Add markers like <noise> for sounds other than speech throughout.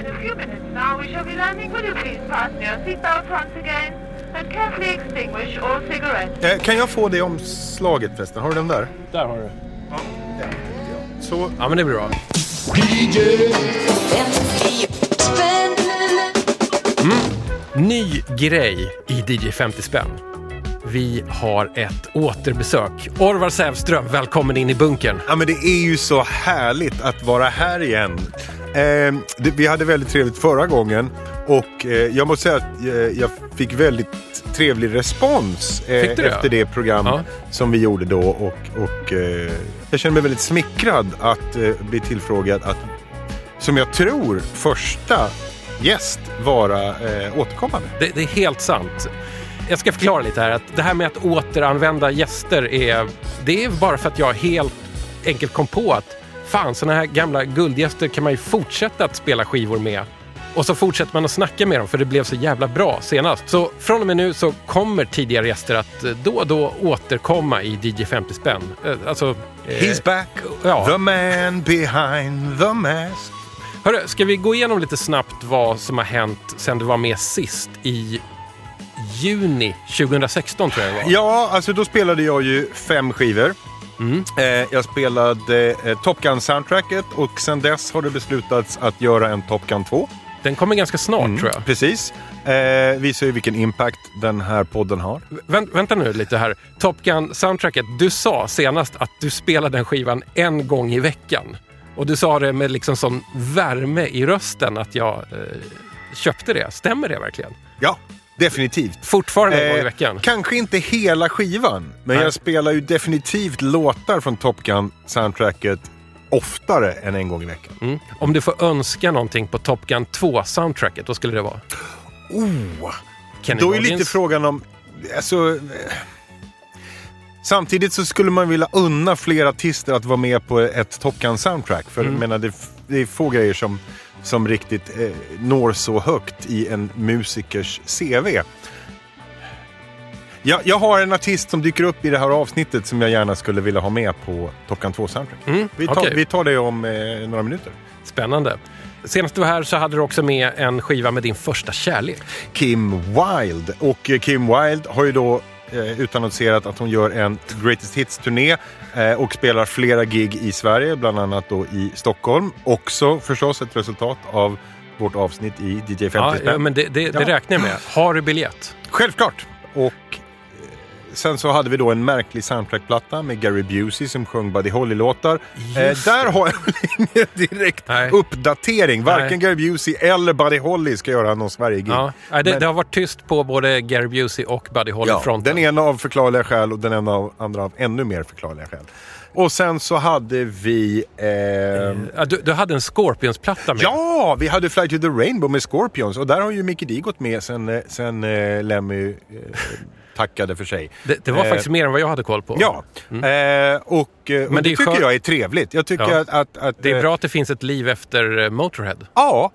In a few minutes now, we shall be landing. Will you please fasten your seatbelt once again and carefully extinguish all cigarettes? Eh, kan jag få det omslaget förresten? Har du den där? Där har du. Ja, den. Så, Ja, men det blir bra. Ny grej i DJ 50 spänn. Vi har ett återbesök. Orvar Sävström, välkommen in i bunkern. ja men det är ju så härligt att vara här igen. Eh, det, vi hade väldigt trevligt förra gången och eh, jag måste säga att eh, jag fick väldigt trevlig respons eh, det? efter det program Ja. som vi gjorde då och, och eh, jag känner mig väldigt smickrad att eh, bli tillfrågad att, som jag tror, första gäst vara eh, återkommande. Det, det är helt sant. Jag ska förklara lite här. att Det här med att återanvända gäster är, det är bara för att jag helt enkelt kom på att fan, såna här gamla guldgäster kan man ju fortsätta att spela skivor med. Och så fortsätter man att snacka med dem för det blev så jävla bra senast. Så från och med nu så kommer tidigare gäster att eh, då och då återkomma i DJ 50 spänn. Eh, Alltså... eh, He's back, ja. the man behind the mask. Hörru, ska vi gå igenom lite snabbt vad som har hänt sen du var med sist i juni 2016 tror jag det var. Ja, alltså då spelade jag ju fem skivor. Mm. Jag spelade eh, Top Gun-soundtracket och sen dess har det beslutats att göra en Top Gun 2. Den kommer ganska snart Mm. tror jag. Precis. Eh, visar ju vilken impact den här podden har. Vänt, vänta nu lite här. Top Gun soundtracket. Du sa senast att du spelar den skivan en gång i veckan. Och du sa det med liksom sån värme i rösten att jag eh, köpte det. Stämmer det verkligen? Ja, definitivt. Fortfarande en gång i Eh, veckan? Kanske inte hela skivan, men Nej. jag spelar ju definitivt låtar från Top Gun-soundtracket oftare än en gång i veckan. Mm. Om du får önska någonting på Top Gun 2 soundtracket, vad skulle det vara? Oh. Kenny Då är lite frågan om... Alltså, samtidigt så skulle man vilja unna fler artister att vara med på ett Top Gun-soundtrack. För Mm. jag menar, det, det är få grejer som, som riktigt eh, når så högt i en musikers CV. Jag, jag har en artist som dyker upp i det här avsnittet som jag gärna skulle vilja ha med på Top Gun 2-soundtrack. Mm, Vi, tar, okej. vi tar det om eh, några minuter. Spännande. Senast du var här så hade du också med en skiva med din första kärlek. Kim Wilde. Och eh, Kim Wilde har ju då eh, utannonserat att hon gör en Greatest Hits-turné eh, och spelar flera gig i Sverige, bland annat då i Stockholm. Också förstås ett resultat av vårt avsnitt i DJ 50 Ja, ja, men det, det, det räknar jag med. Har du biljett? Självklart! Och sen så hade vi då en märklig soundtrackplatta med Gary Busey som sjöng Buddy Holly-låtar. Eh, där har jag ingen direkt Nej. uppdatering. Varken Nej. Gary Busey eller Buddy Holly ska göra någon Sverige-gig. Ja. Nej, det, Men- det har varit tyst på både Gary Busey och Buddy Holly Ja, den ena av förklarliga skäl och den ena av, andra av ännu mer förklarliga skäl. Och sen så hade vi... Ja, du, du hade en Scorpions-platta med. Ja, vi hade Fly to the Rainbow med Scorpions och där har ju Mickey D gått med sen, eh, sen eh, Lemmy eh, tackade för sig. Det, det var Eh, faktiskt mer än vad jag hade koll på. Ja, eh, och, eh, och det det, är tycker skönt- jag är trevligt. Jag tycker Ja. att, att, att... Det är eh, bra att det finns ett liv efter eh, Motorhead. Ja,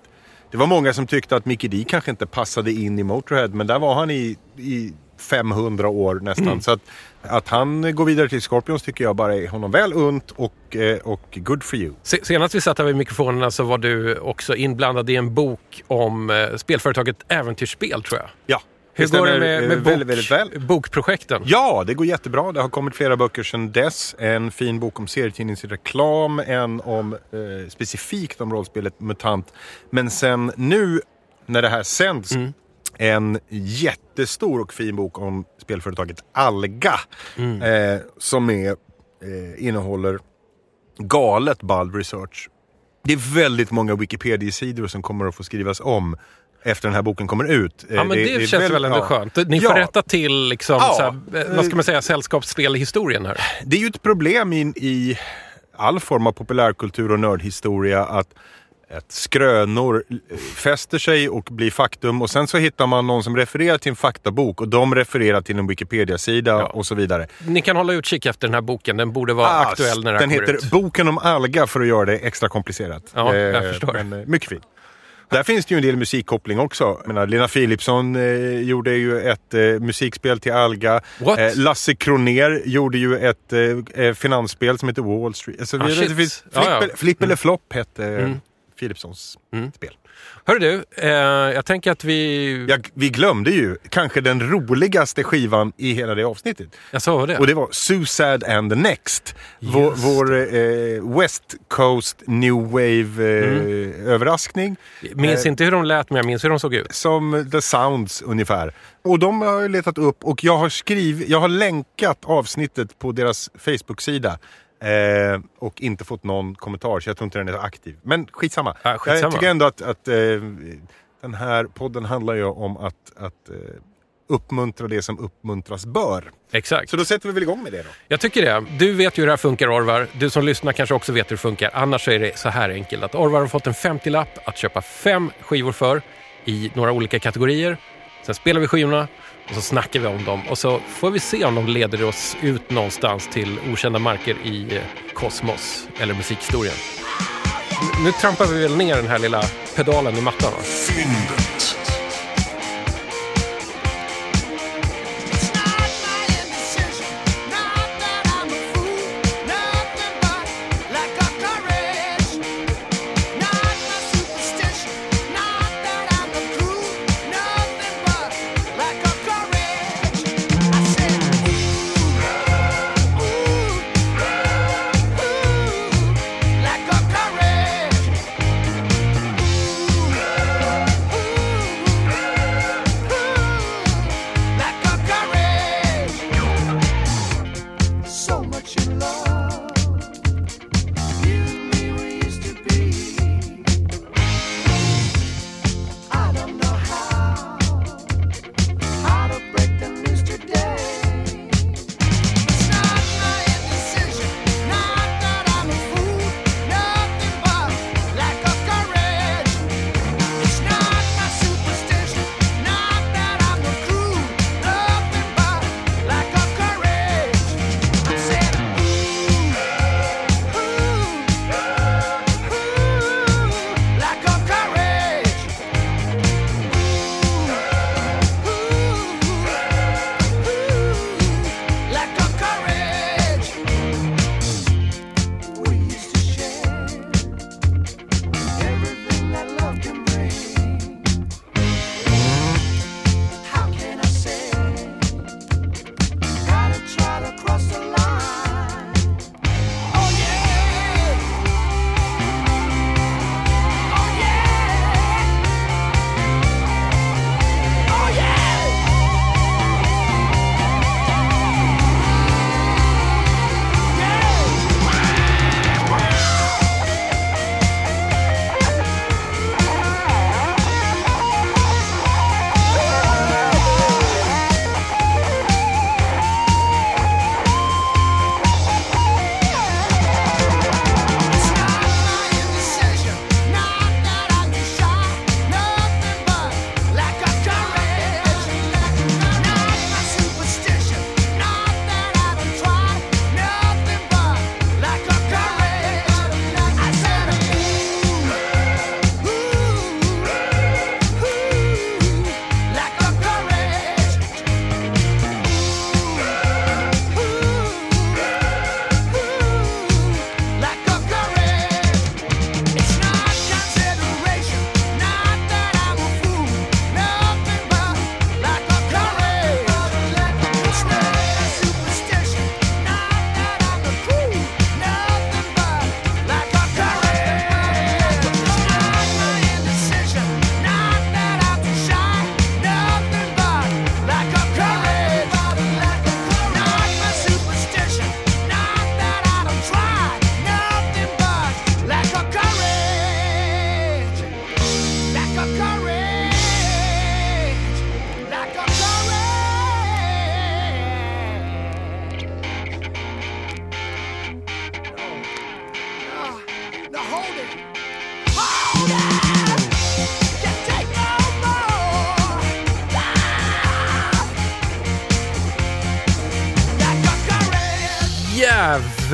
det var många som tyckte att Mickey D kanske inte passade in i Motorhead, men där var han i, i 500 år nästan. Mm. Så att, att han går vidare till Scorpions tycker jag bara är honom väl unt och, och good for you. Se- Senast vi satt här vid mikrofonerna så var du också inblandad i en bok om spelföretaget Äventyrsspel, tror jag. Ja, Hur går det med, eh, med bok, väldigt, väldigt väl. bokprojekten? Ja, det går jättebra. Det har kommit flera böcker sedan dess. En fin bok om serietidningsreklam, en om eh, specifikt om rollspelet MUTANT. Men sen nu när det här sänds, Mm. en jättestor och fin bok om spelföretaget Alga. Mm. Eh, som är, eh, innehåller galet ball research. Det är väldigt många Wikipedia-sidor som kommer att få skrivas om efter den här boken kommer ut. Eh, Ja, men det, känns väl ändå skönt. Ni får Ja. rätta till, liksom, Ja. så här, eh, vad ska man säga, sällskapsspelhistorien här. Det är ju ett problem i, i all form av populärkultur och nördhistoria att, att skrönor fäster sig och blir faktum och sen så hittar man någon som refererar till en faktabok och de refererar till en Wikipedia-sida Ja. och så vidare. Ni kan hålla utkik efter den här boken. Den borde vara Ah, aktuell när den, den kommer heter ut. Boken om alga för att göra det extra komplicerat. Ja, jag förstår. Men, eh, mycket fint. Där finns det ju en del musikkoppling också. Jag menar, Lena Philipsson eh, gjorde ju ett eh, musikspel till Alga. What? Eh, Lasse Kroner gjorde ju ett eh, eh, finansspel som heter Wall Street. Alltså, Ah, det, det finns, Ja, Flipp, ja. Flipp eller flopp hette eh, Mm. Spel. Hörru du, eh, jag tänker att vi... Ja, vi glömde ju kanske den roligaste skivan i hela det avsnittet. Jag sa det. Och det var Suicide and the Next. Vår, Just vår eh, West Coast New Wave-överraskning. minns eh, inte hur de lät, men jag minns hur de såg ut. Som The Sounds ungefär. Och de har jag letat upp och jag har skrivit, jag har länkat avsnittet på deras Facebook-sida. Eh, och inte fått någon kommentar så jag tror inte den är så aktiv. Men skitsamma. Ja, skitsamma. Jag tycker ändå att, att eh, den här podden handlar ju om att, att eh, uppmuntra det som uppmuntras bör. Exakt. Så då sätter vi väl igång med det då. Jag tycker det. Du vet ju hur det här funkar Orvar. Du som lyssnar kanske också vet hur det funkar. Annars så är det så här enkelt att Orvar har fått en 50-lapp att köpa fem skivor för i några olika kategorier. Sen spelar vi skivorna och så snackar vi om dem och så får vi se om de leder oss ut någonstans till okända marker i eh, kosmos eller musikhistorien. Nu trampar vi väl ner den här lilla pedalen i mattan va? Fyndet.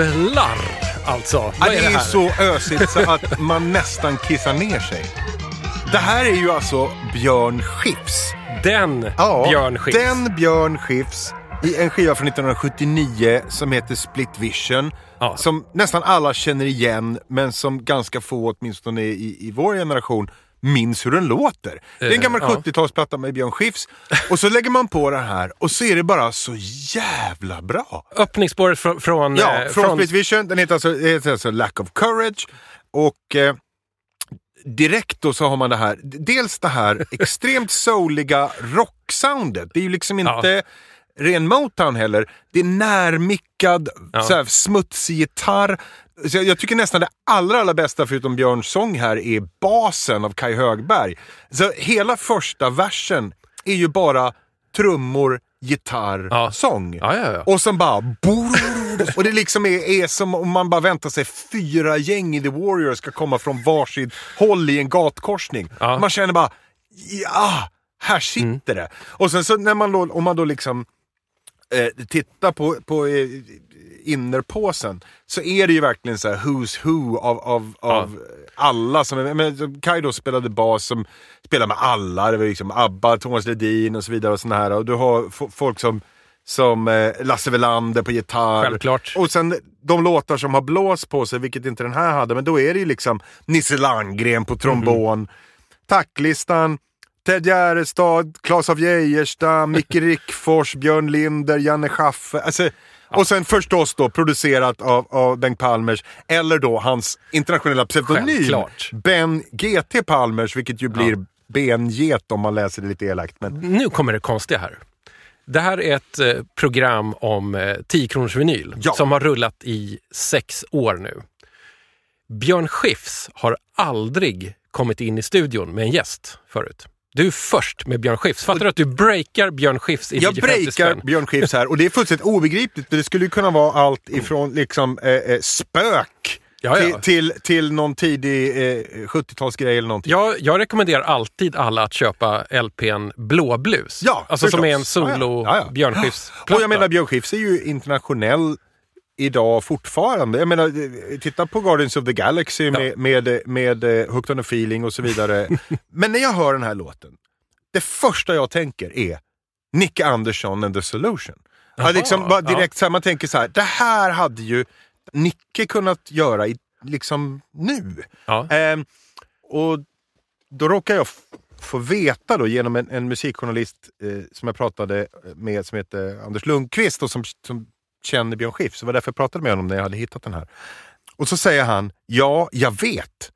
Jävlar alltså. Ja, det är är det här? så ösigt så att man nästan kissar ner sig. Det här är ju alltså Björn Skifs. Den Ja, Björn Skifs. Den Björn Skifs i en skiva från 1979 som heter Split Vision. Ja. Som nästan alla känner igen, men som ganska få, åtminstone i, i vår generation, minns hur den låter. Det är en Eh, gammal ja. 70-talsplatta med Björn Skifs. Och så lägger man på den här och så är det bara så jävla bra. Öppningsspåret från... från, Ja, eh, från, Split Vision. Den heter alltså, det heter alltså Lack of Courage. Och eh, direkt då så har man det här, dels det här <laughs> extremt souliga rocksoundet. Det är ju liksom inte ren Motown heller. Det är närmickad, Ja. så här, smutsig gitarr. Så jag, jag tycker nästan det allra, allra bästa förutom Björns sång här är basen av Kai Högberg. Så hela första versen är ju bara trummor, gitarr, Ja. sång. Ja, ja. Och sen bara... <laughs> Och det liksom är, är som om man bara väntar sig fyra gäng i The Warriors ska komma från varsitt håll i en gatkorsning. Man känner bara, ja, här sitter det. Och sen så när man då, om man då liksom eh, tittar på, på eh, innerpåsen så är det ju verkligen så här who's who av, av, av alla. Som, men, som Kai då spelade bas som spelar med alla. Det var liksom ABBA, Thomas Ledin och så vidare. Och såna här. Och du har folk som, som eh, Lasse Welander på gitarr. Självklart. Och sen de låtar som har blås på sig, vilket inte den här hade. Men då är det ju liksom Nisse Landgren på trombon. Tacklistan. Ted Gärdestad, Claes av Geijerstam, Micke Rickfors, Björn Linder, Janne Schaffe. Alltså, Och sen förstås då producerat av, av Bengt Palmers, eller då hans internationella pseudonym Självklart. Ben GT Palmers, vilket ju blir benget om man läser det lite elakt. Men Nu kommer det konstiga här. Det här är ett eh, program om eh, 10 kronors vinyl Ja. som har rullat i sex år nu. Björn Skifs har aldrig kommit in i studion med en gäst förut. Du är först med Björn Skifs. Fattar du att du breakar Björn Skifs i jag 10-50 breakar? Björn Skifs här och det är fullständigt obegripligt. för Det skulle ju kunna vara allt ifrån liksom eh, eh, spök Ja, ja. Till, till, till någon tidig eh, 70-talsgrej eller någonting. Jag, jag rekommenderar alltid alla att köpa LPn Blåblus. Ja, alltså som är en förstås. Solo ja. Ja. Björn Skifs Och jag menar Björn Skifs är ju internationell idag fortfarande. Jag menar, titta på Guardians of the Galaxy med, med, med, eh, Hooked on a feeling och så vidare. <laughs> Men när jag hör den här låten, det första jag tänker är Nicke Andersson and the Solution. Ja, Jaha, liksom bara ja. direkt så här, man tänker så här, det här hade ju Nicke kunnat göra i, liksom nu. Ja. Ehm, och då råkar jag få veta då genom en, en musikjournalist eh, som jag pratade med som heter Anders Lundqvist och som, som känner Björn Skifs. Så det var därför jag pratade med honom när jag hade hittat den här. Och så säger han, ja, jag vet.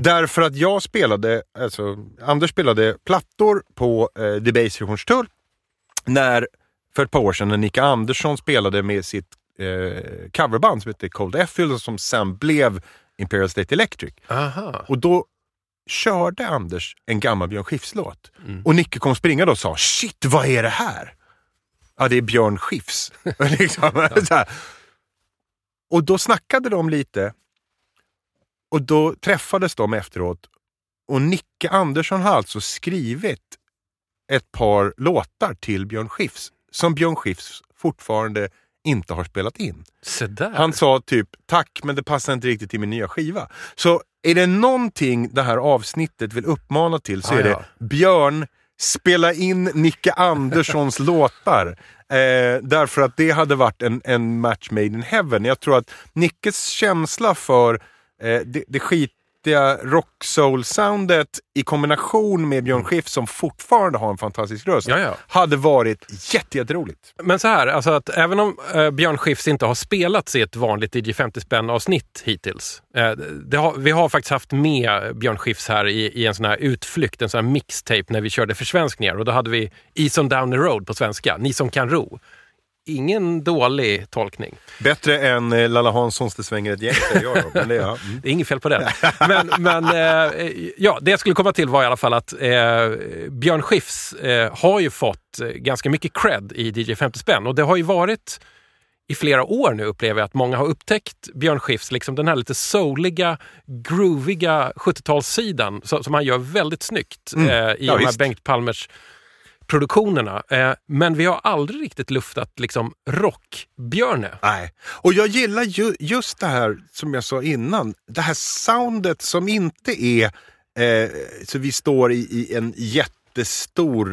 Därför att jag spelade, alltså Anders spelade plattor på eh, Debaser i Hornstull när, för ett par år sedan när Nicke Andersson spelade med sitt eh, coverband som hette Cold Effield som sen blev Imperial State Electric. Aha. Och då körde Anders en gammal Björn Skifs-låt. Och Nicke kom springa och sa Shit, vad är det här? Ja, det är Björn Skifs. <laughs> liksom, här. Och då snackade de lite. Och då träffades de efteråt. Och Nicke Andersson har alltså skrivit ett par låtar till Björn Skifs. Som Björn Skifs fortfarande inte har spelat in. Han sa typ tack men det passar inte riktigt till min nya skiva. Så är det någonting det här avsnittet vill uppmana till så Ah, är det ja. Björn, spela in Nicke Anderssons <laughs> låtar. Eh, därför att det hade varit en, en match made in heaven. Jag tror att Nickes känsla för eh, det, det skitiga rock soul soundet i kombination med Björn Skifs som fortfarande har en fantastisk röst Ja, ja. hade varit jätte, jätteroligt. Men så här, alltså att även om eh, Björn Skifs inte har spelats i ett vanligt DJ 50 spänn avsnitt hittills. Eh, har, vi har faktiskt haft med Björn Skifs här i, i en sån här utflykt, en sån här mixtape när vi körde försvenskningar. Och då hade vi Ease on down the road på svenska, Ni som kan ro. Ingen dålig tolkning. Bättre än eh, Lalla Hanssons Det svänger ett gäng säger jag. Men det, är, ja. mm. Det är inget fel på det. Men, men eh, ja, det jag skulle komma till var i alla fall att eh, Björn Skifs eh, har ju fått eh, ganska mycket cred i DJ 50 spänn. Och det har ju varit i flera år nu upplever jag att många har upptäckt Björn Skifs, liksom den här lite souliga, grooviga 70-talssidan som, som han gör väldigt snyggt eh, i Ja, de här visst. Bengt Palmers produktionerna. Eh, men vi har aldrig riktigt luftat liksom rock-Björne. Nej. Och jag gillar ju, just det här som jag sa innan. Det här soundet som inte är eh, så vi står i, i en jättestor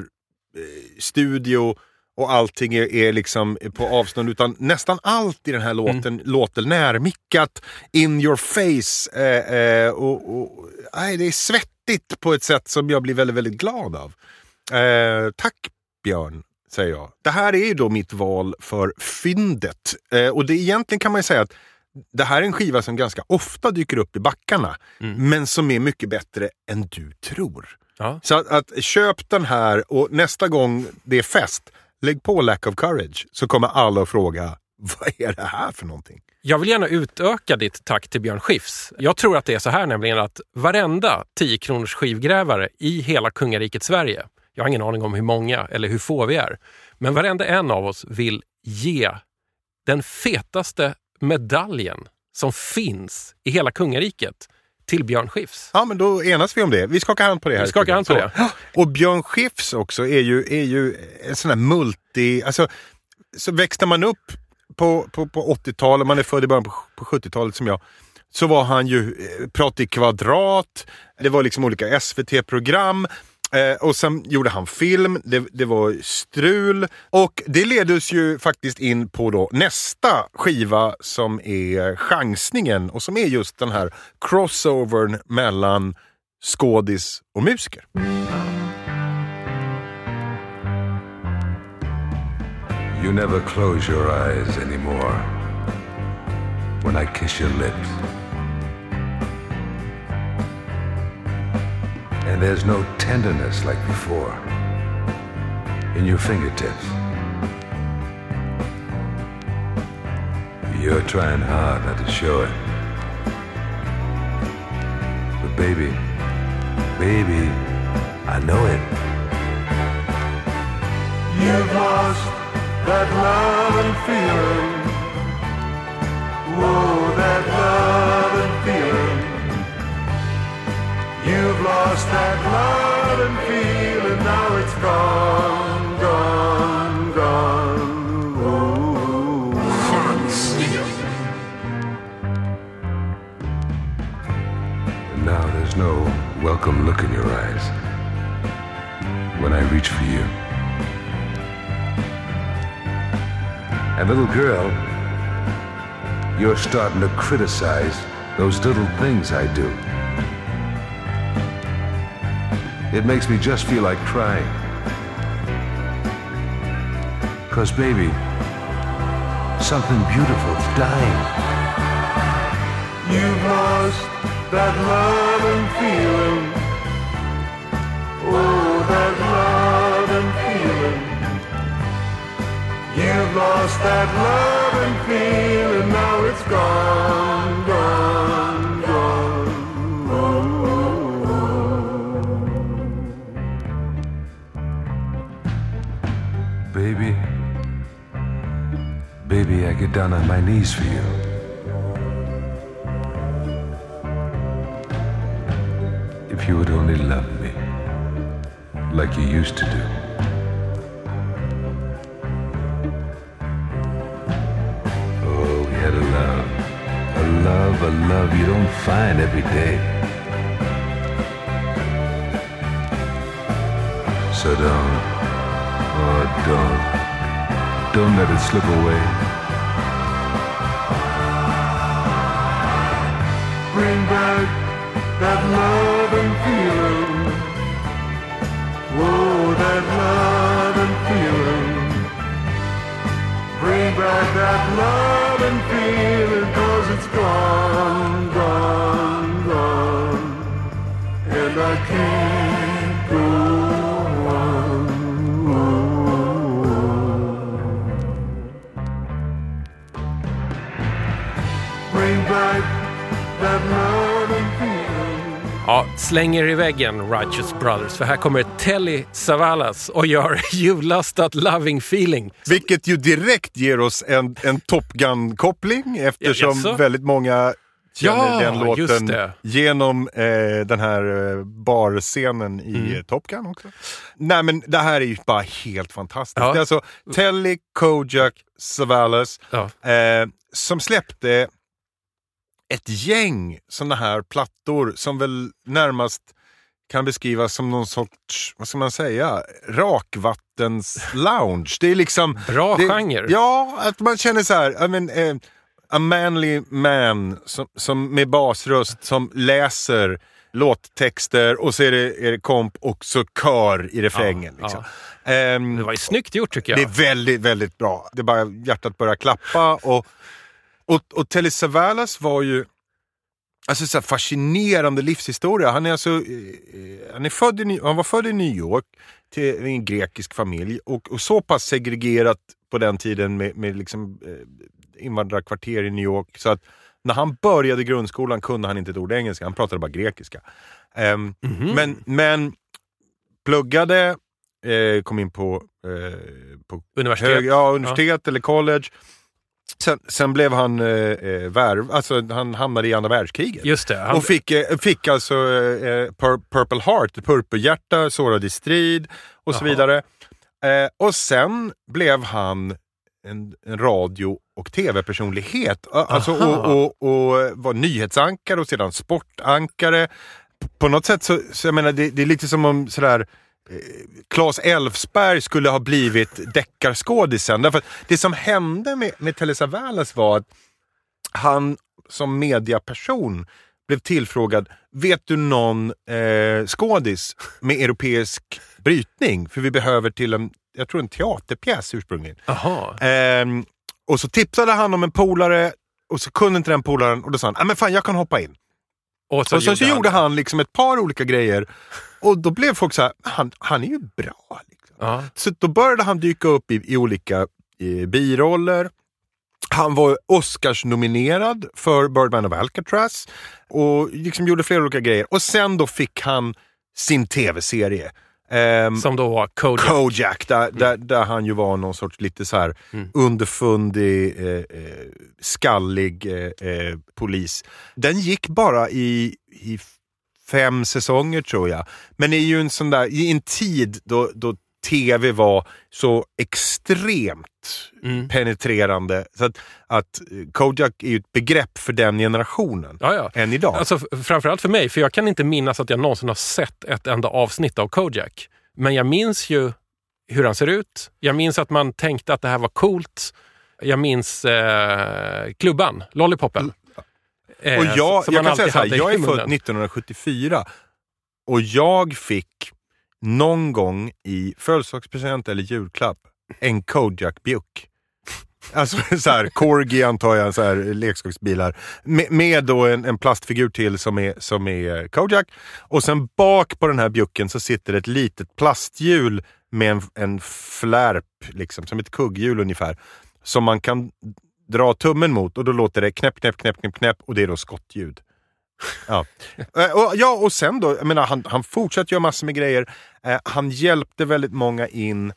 eh, studio och allting är, är liksom på avstånd utan nästan allt i den här låten låter närmickat, in your face. Eh, eh, och, och, nej, det är svettigt på ett sätt som jag blir väldigt, väldigt glad av. Eh, tack Björn, säger jag. Det här är ju då mitt val för fyndet. Eh, och det egentligen kan man ju säga att det här är en skiva som ganska ofta dyker upp i backarna, men som är mycket bättre än du tror. Ja. Så att, att köp den här och nästa gång det är fest, lägg på Lack of Courage så kommer alla att fråga vad är det här för någonting? Jag vill gärna utöka ditt tack till Björn Skifs. Jag tror att det är så här nämligen att varenda 10 kronors skivgrävare i hela kungariket Sverige, jag har ingen aning om hur många eller hur få vi är, men varenda en av oss vill ge den fetaste medaljen som finns i hela kungariket till Björn Skifs. Ja, men då enas vi om det. Vi skakar hand på det här. Vi skakar hand på det. Och Björn Skifs också är ju, är ju en sån här multi... Alltså, så växte man upp på, på, på 80-talet, man är född i början på, på 70-talet som jag, så var han ju eh, Prat i kvadrat, det var liksom olika SVT-program. Eh, och sen gjorde han film, det, det var strul. Och det leder oss ju faktiskt in på då nästa skiva som är chansningen och som är just den här crossovern mellan skådis och musiker. You never close your eyes anymore when I kiss your lips. And there's no tenderness like before in your fingertips. You're trying hard not to show it. But baby, baby, I know it. You've lost that love and feeling. Whoa, that love and feeling. You've lost that love and feeling. Now it's gone, now there's no welcome look in your eyes when I reach for you. And little girl, you're starting to criticize those little things I do. It makes me just feel like crying. Cause baby, something beautiful's dying. You've lost that love and feeling. Oh, that love and feeling. You've lost that love and feeling. Now it's gone, gone, gone. Get down on my knees for you. If you would only love me like you used to do. Oh, we had a love, a love, a love you don't find every day. So don't, oh, don't, don't let it slip away. Bring back that love and feeling. Oh, that love and feeling. Bring back that love and feeling, cause it's gone, gone, gone. And I can't slänger i väggen Righteous Brothers, för här kommer Telly Savalas och gör <laughs> that loving feeling. Vilket ju direkt ger oss en, en Top Gun-koppling eftersom Ja, väldigt många känner Ja, den låten genom eh, den här eh, barscenen i Mm. Top Gun också. Nej men det här är ju bara helt fantastiskt. Ja. Det är alltså Telly Kojak Savalas Ja. eh, som släppte ett gäng sådana här plattor som väl närmast kan beskrivas som någon sorts, vad ska man säga, nattens lounge. Det är liksom... Bra det, genre. Ja, att man känner så här, I mean, eh, a manly man som, som med basröst som läser låttexter och så är det, är det komp och så kör i refrängen. Ja, liksom. Ehm, Det var ju snyggt gjort tycker jag. det är väldigt, väldigt bra. Det är bara hjärtat börjar klappa. Och, och, och Telly Savalas var ju alltså så fascinerande livshistoria. Han, är alltså, eh, eh, han, är född i, han var född i New York till en grekisk familj och, och så pass segregerat på den tiden med, med liksom, eh, invandrarkvarter i New York så att när han började grundskolan kunde han inte ett ord engelska, han pratade bara grekiska. Ehm, men, men pluggade, eh, kom in på, eh, på Universitet. hög, ja, universitet eller college. Sen, sen blev han eh, eh, värv, alltså han hamnade i andra världskriget. Just det. Han, Och fick, eh, fick alltså eh, pur, Purple Heart, purpurhjärta, sårad i strid och så Jaha. vidare. Eh, och sen blev han en, en radio och tv-personlighet. Alltså, Aha. och, och, och var nyhetsankare och sedan sportankare. På något sätt så, så jag menar, det, det är lite som om sådär eh, Claes Elfsberg skulle ha blivit deckarskådisen. Därför det som hände med, med Telly Savalas var att han som mediaperson blev tillfrågad, vet du någon eh, skådis med europeisk brytning? För vi behöver till en, jag tror en teaterpjäs ursprungligen. Ehm, och så tipsade han om en polare och så kunde inte den polaren och då sa han, "Ah, men fan jag kan hoppa in. Och så, och sen så gjorde han liksom ett par olika grejer och då blev folk så här, han, han är ju bra. Liksom. Ja. Så då började han dyka upp i, i olika i, biroller. Han var Oscars-nominerad för Birdman of Alcatraz och liksom gjorde flera olika grejer. Och sen då fick han sin tv-serie. Ehm, Som då var Kojak. Kojak, där, där, där han ju var någon sorts lite så här Mm. underfundig, eh, eh, skallig eh, eh, polis. Den gick bara i, i fem säsonger tror jag. Men det är ju en sån där, i en tid då, då tv var så extremt Mm. penetrerande. Så att, att eh, Kojak är ju ett begrepp för den generationen. Ja, ja. Än idag. Alltså, framförallt för mig, för jag kan inte minnas att jag någonsin har sett ett enda avsnitt av Kojak. Men jag minns ju hur han ser ut. Jag minns att man tänkte att det här var coolt. Jag minns eh, klubban, Lollipopen. Eh, Och jag, jag kan säga så här, jag är född munnen. 1974 och jag fick någon gång i födelsedagspresent eller julklapp en Kojak-bjuck. Alltså <laughs> så här, Corgi antar jag, så här, leksaksbilar. Med, med då en, en plastfigur till som är, som är Kojak. Och sen bak på den här bjucken så sitter ett litet plasthjul med en, en flärp, liksom, som ett kugghjul ungefär. Som man kan dra tummen mot och då låter det knäpp, knäpp, knäpp, knäpp, knäpp och det är då skottljud. Ja. <laughs> Eh, och, ja, och sen då, jag menar, han, han fortsatte göra massor med grejer. Eh, han hjälpte väldigt många in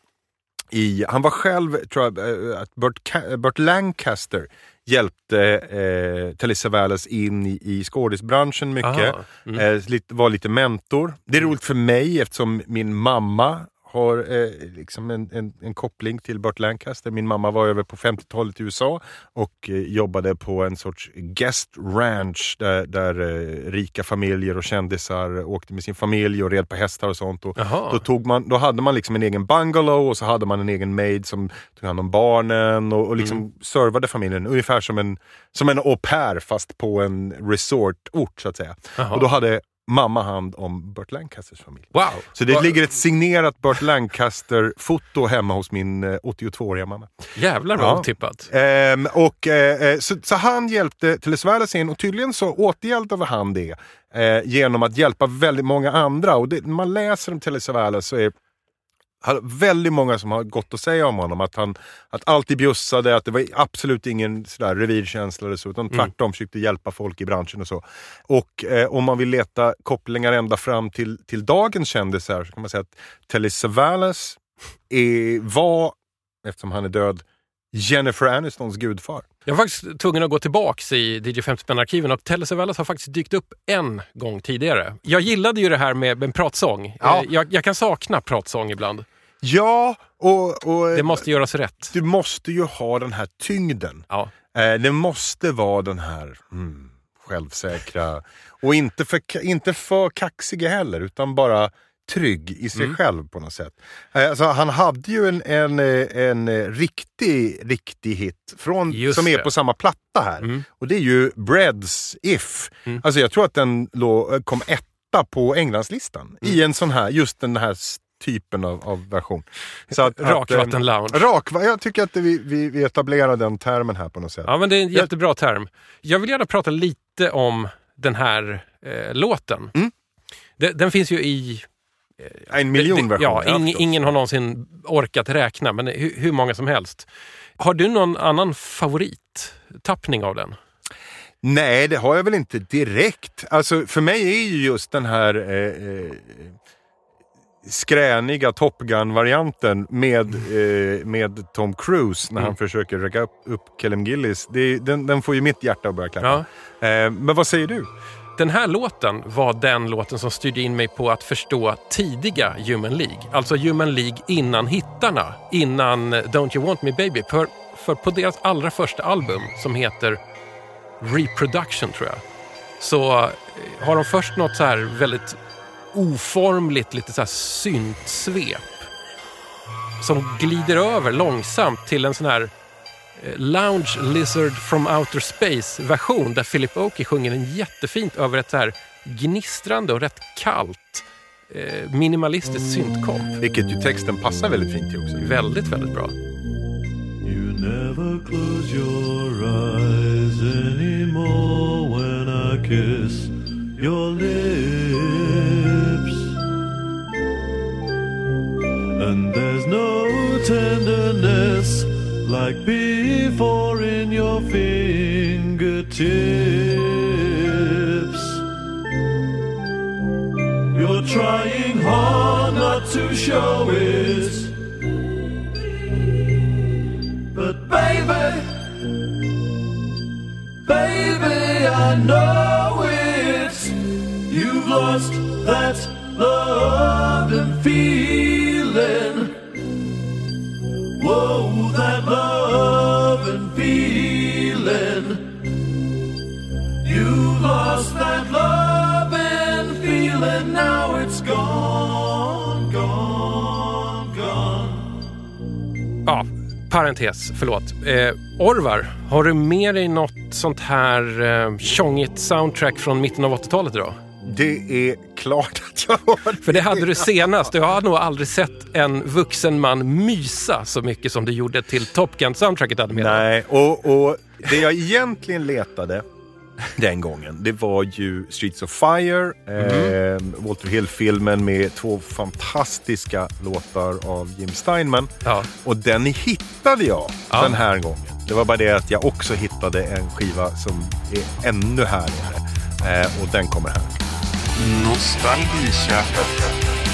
i, han var själv, tror jag, eh, att Burt, Ca- Burt Lancaster hjälpte eh, Telly Savalas in i, i skådisbranschen mycket. Mm. Eh, var lite mentor. Det är roligt för mig eftersom min mamma har eh, liksom en, en, en koppling till Burt Lancaster. Min mamma var över på 50-talet i USA och eh, jobbade på en sorts guest ranch där, där eh, rika familjer och kändisar åkte med sin familj och red på hästar och sånt. Och då, tog man, då hade man liksom en egen bungalow och så hade man en egen maid som tog hand om barnen och, och liksom Mm. servade familjen. Ungefär som en, som en au pair fast på en resortort så att säga. Och då hade mamma hand om Burt Lancasters familj. Wow! Så det Vad- ligger ett signerat Burt Lancaster-foto hemma hos min eh, 82-åriga mamma. Jävlar vad Ja. otippat. Ehm, och, eh, eh, så, så han hjälpte Telesvalas in och tydligen så återgäldade han det eh, genom att hjälpa väldigt många andra. Och det, när man läser om Telesvalas så är väldigt många som har gått att säga om honom. Att han att alltid bjussade, att det var absolut ingen sådär revirkänsla eller så, utan tvärtom försökte hjälpa folk i branschen och så. Och eh, om man vill leta kopplingar ända fram till, till dagens kändisar så kan man säga att Telly Savalas är, var, eftersom han är död, Jennifer Anistons gudfar. Jag var faktiskt tvungen att gå tillbaks i DJ 50-arkiven och Telle Savalas har faktiskt dykt upp en gång tidigare. Jag gillade ju det här med en pratsång. Ja. Eh, Jag, jag kan sakna pratsång ibland. Ja, och, och Det måste göras rätt. du måste ju ha den här tyngden. Ja. Eh, det måste vara den här mm, självsäkra och inte för, inte för kaxiga heller utan bara trygg i sig Mm. själv på något sätt. Eh, Alltså, han hade ju en, en, eh, en eh, riktig, riktig hit från, Just som är det. på samma platta här. Mm. Och det är ju Breads If. Mm. Alltså jag tror att den lå, kom etta på Englandslistan Mm. i en sån här, just den här typen av, av version. Så att, att, eh, Rakvatten lounge. Rak, jag tycker att vi, vi, vi etablerar den termen här på något sätt. Ja, men det är en jättebra term. Jag vill gärna prata lite om den här eh, låten. Mm. Den, den finns ju i... en miljon versioner. Ja, ing, förstås. ingen har någonsin orkat räkna, men hur, hur många som helst. Har du någon annan favorittappning av den? Nej, det har jag väl inte direkt. Alltså, för mig är ju just den här eh, eh, skräniga Top Gun-varianten med, eh, med Tom Cruise när Mm. han försöker räcka upp, upp Kellem Gillis. Det, den, den får ju mitt hjärta att börja klappa. Ja. Eh, men vad säger du? Den här låten var den låten som styrde in mig på att förstå tidiga Human League. Alltså Human League innan hittarna, innan Don't You Want Me Baby. För, för på deras allra första album som heter Reproduction tror jag, så eh, har de först något så här väldigt oformligt, lite så här syntsvep som glider över långsamt till en sån här Lounge Lizard from Outer Space version där Philip Oakey sjunger den jättefint över ett så här gnistrande och rätt kallt eh, minimalistiskt syntkomp. Vilket ju texten passar väldigt fint till också. Väldigt, väldigt bra. You never close your eyes anymore when I kiss your lips. And there's no tenderness like before in your fingertips. You're trying hard not to show it. But baby, baby, I know it. You've lost that love and feeling. Parentes, förlåt. Eh, Orvar, har du med dig något sånt här eh, tjongigt soundtrack från mitten av 80-talet idag? Det är klart att jag har För det hade du senast. Jag har nog aldrig sett en vuxen man mysa så mycket som du gjorde till Top Gun-soundtracket. Nej, och, och det jag egentligen letade <laughs> den gången, det var ju Streets of Fire, eh, Walter Hill-filmen med två fantastiska låtar av Jim Steinman. Ja. Och den hittade jag Ja. den här gången. Det var bara det att jag också hittade en skiva som är ännu härligare. Eh, och den kommer här. Nostalgiköpet.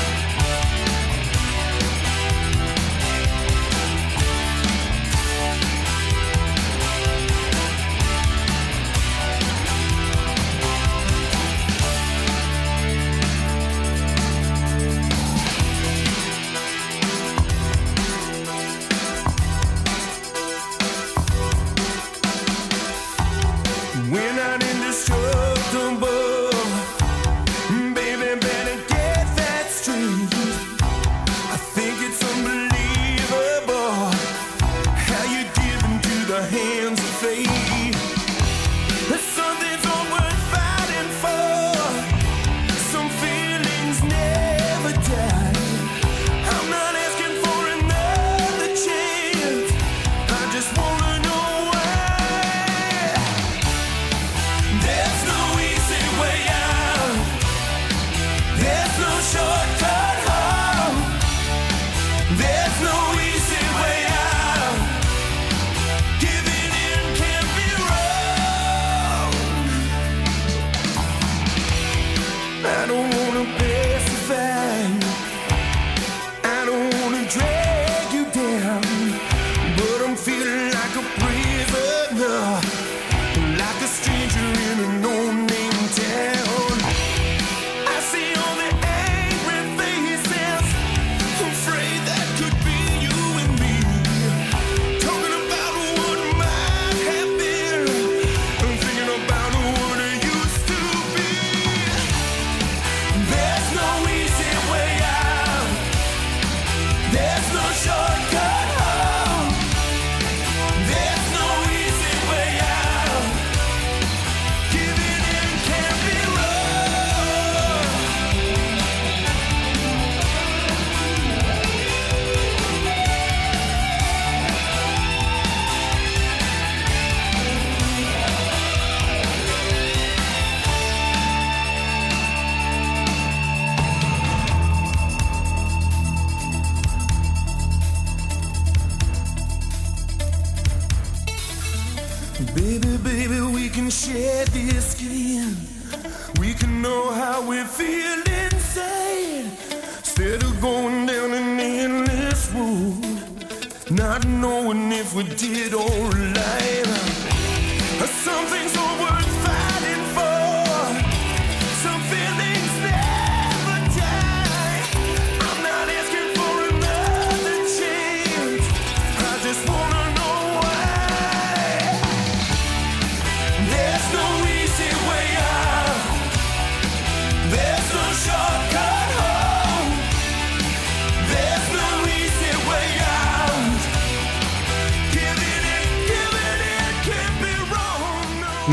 life we did, all right. life.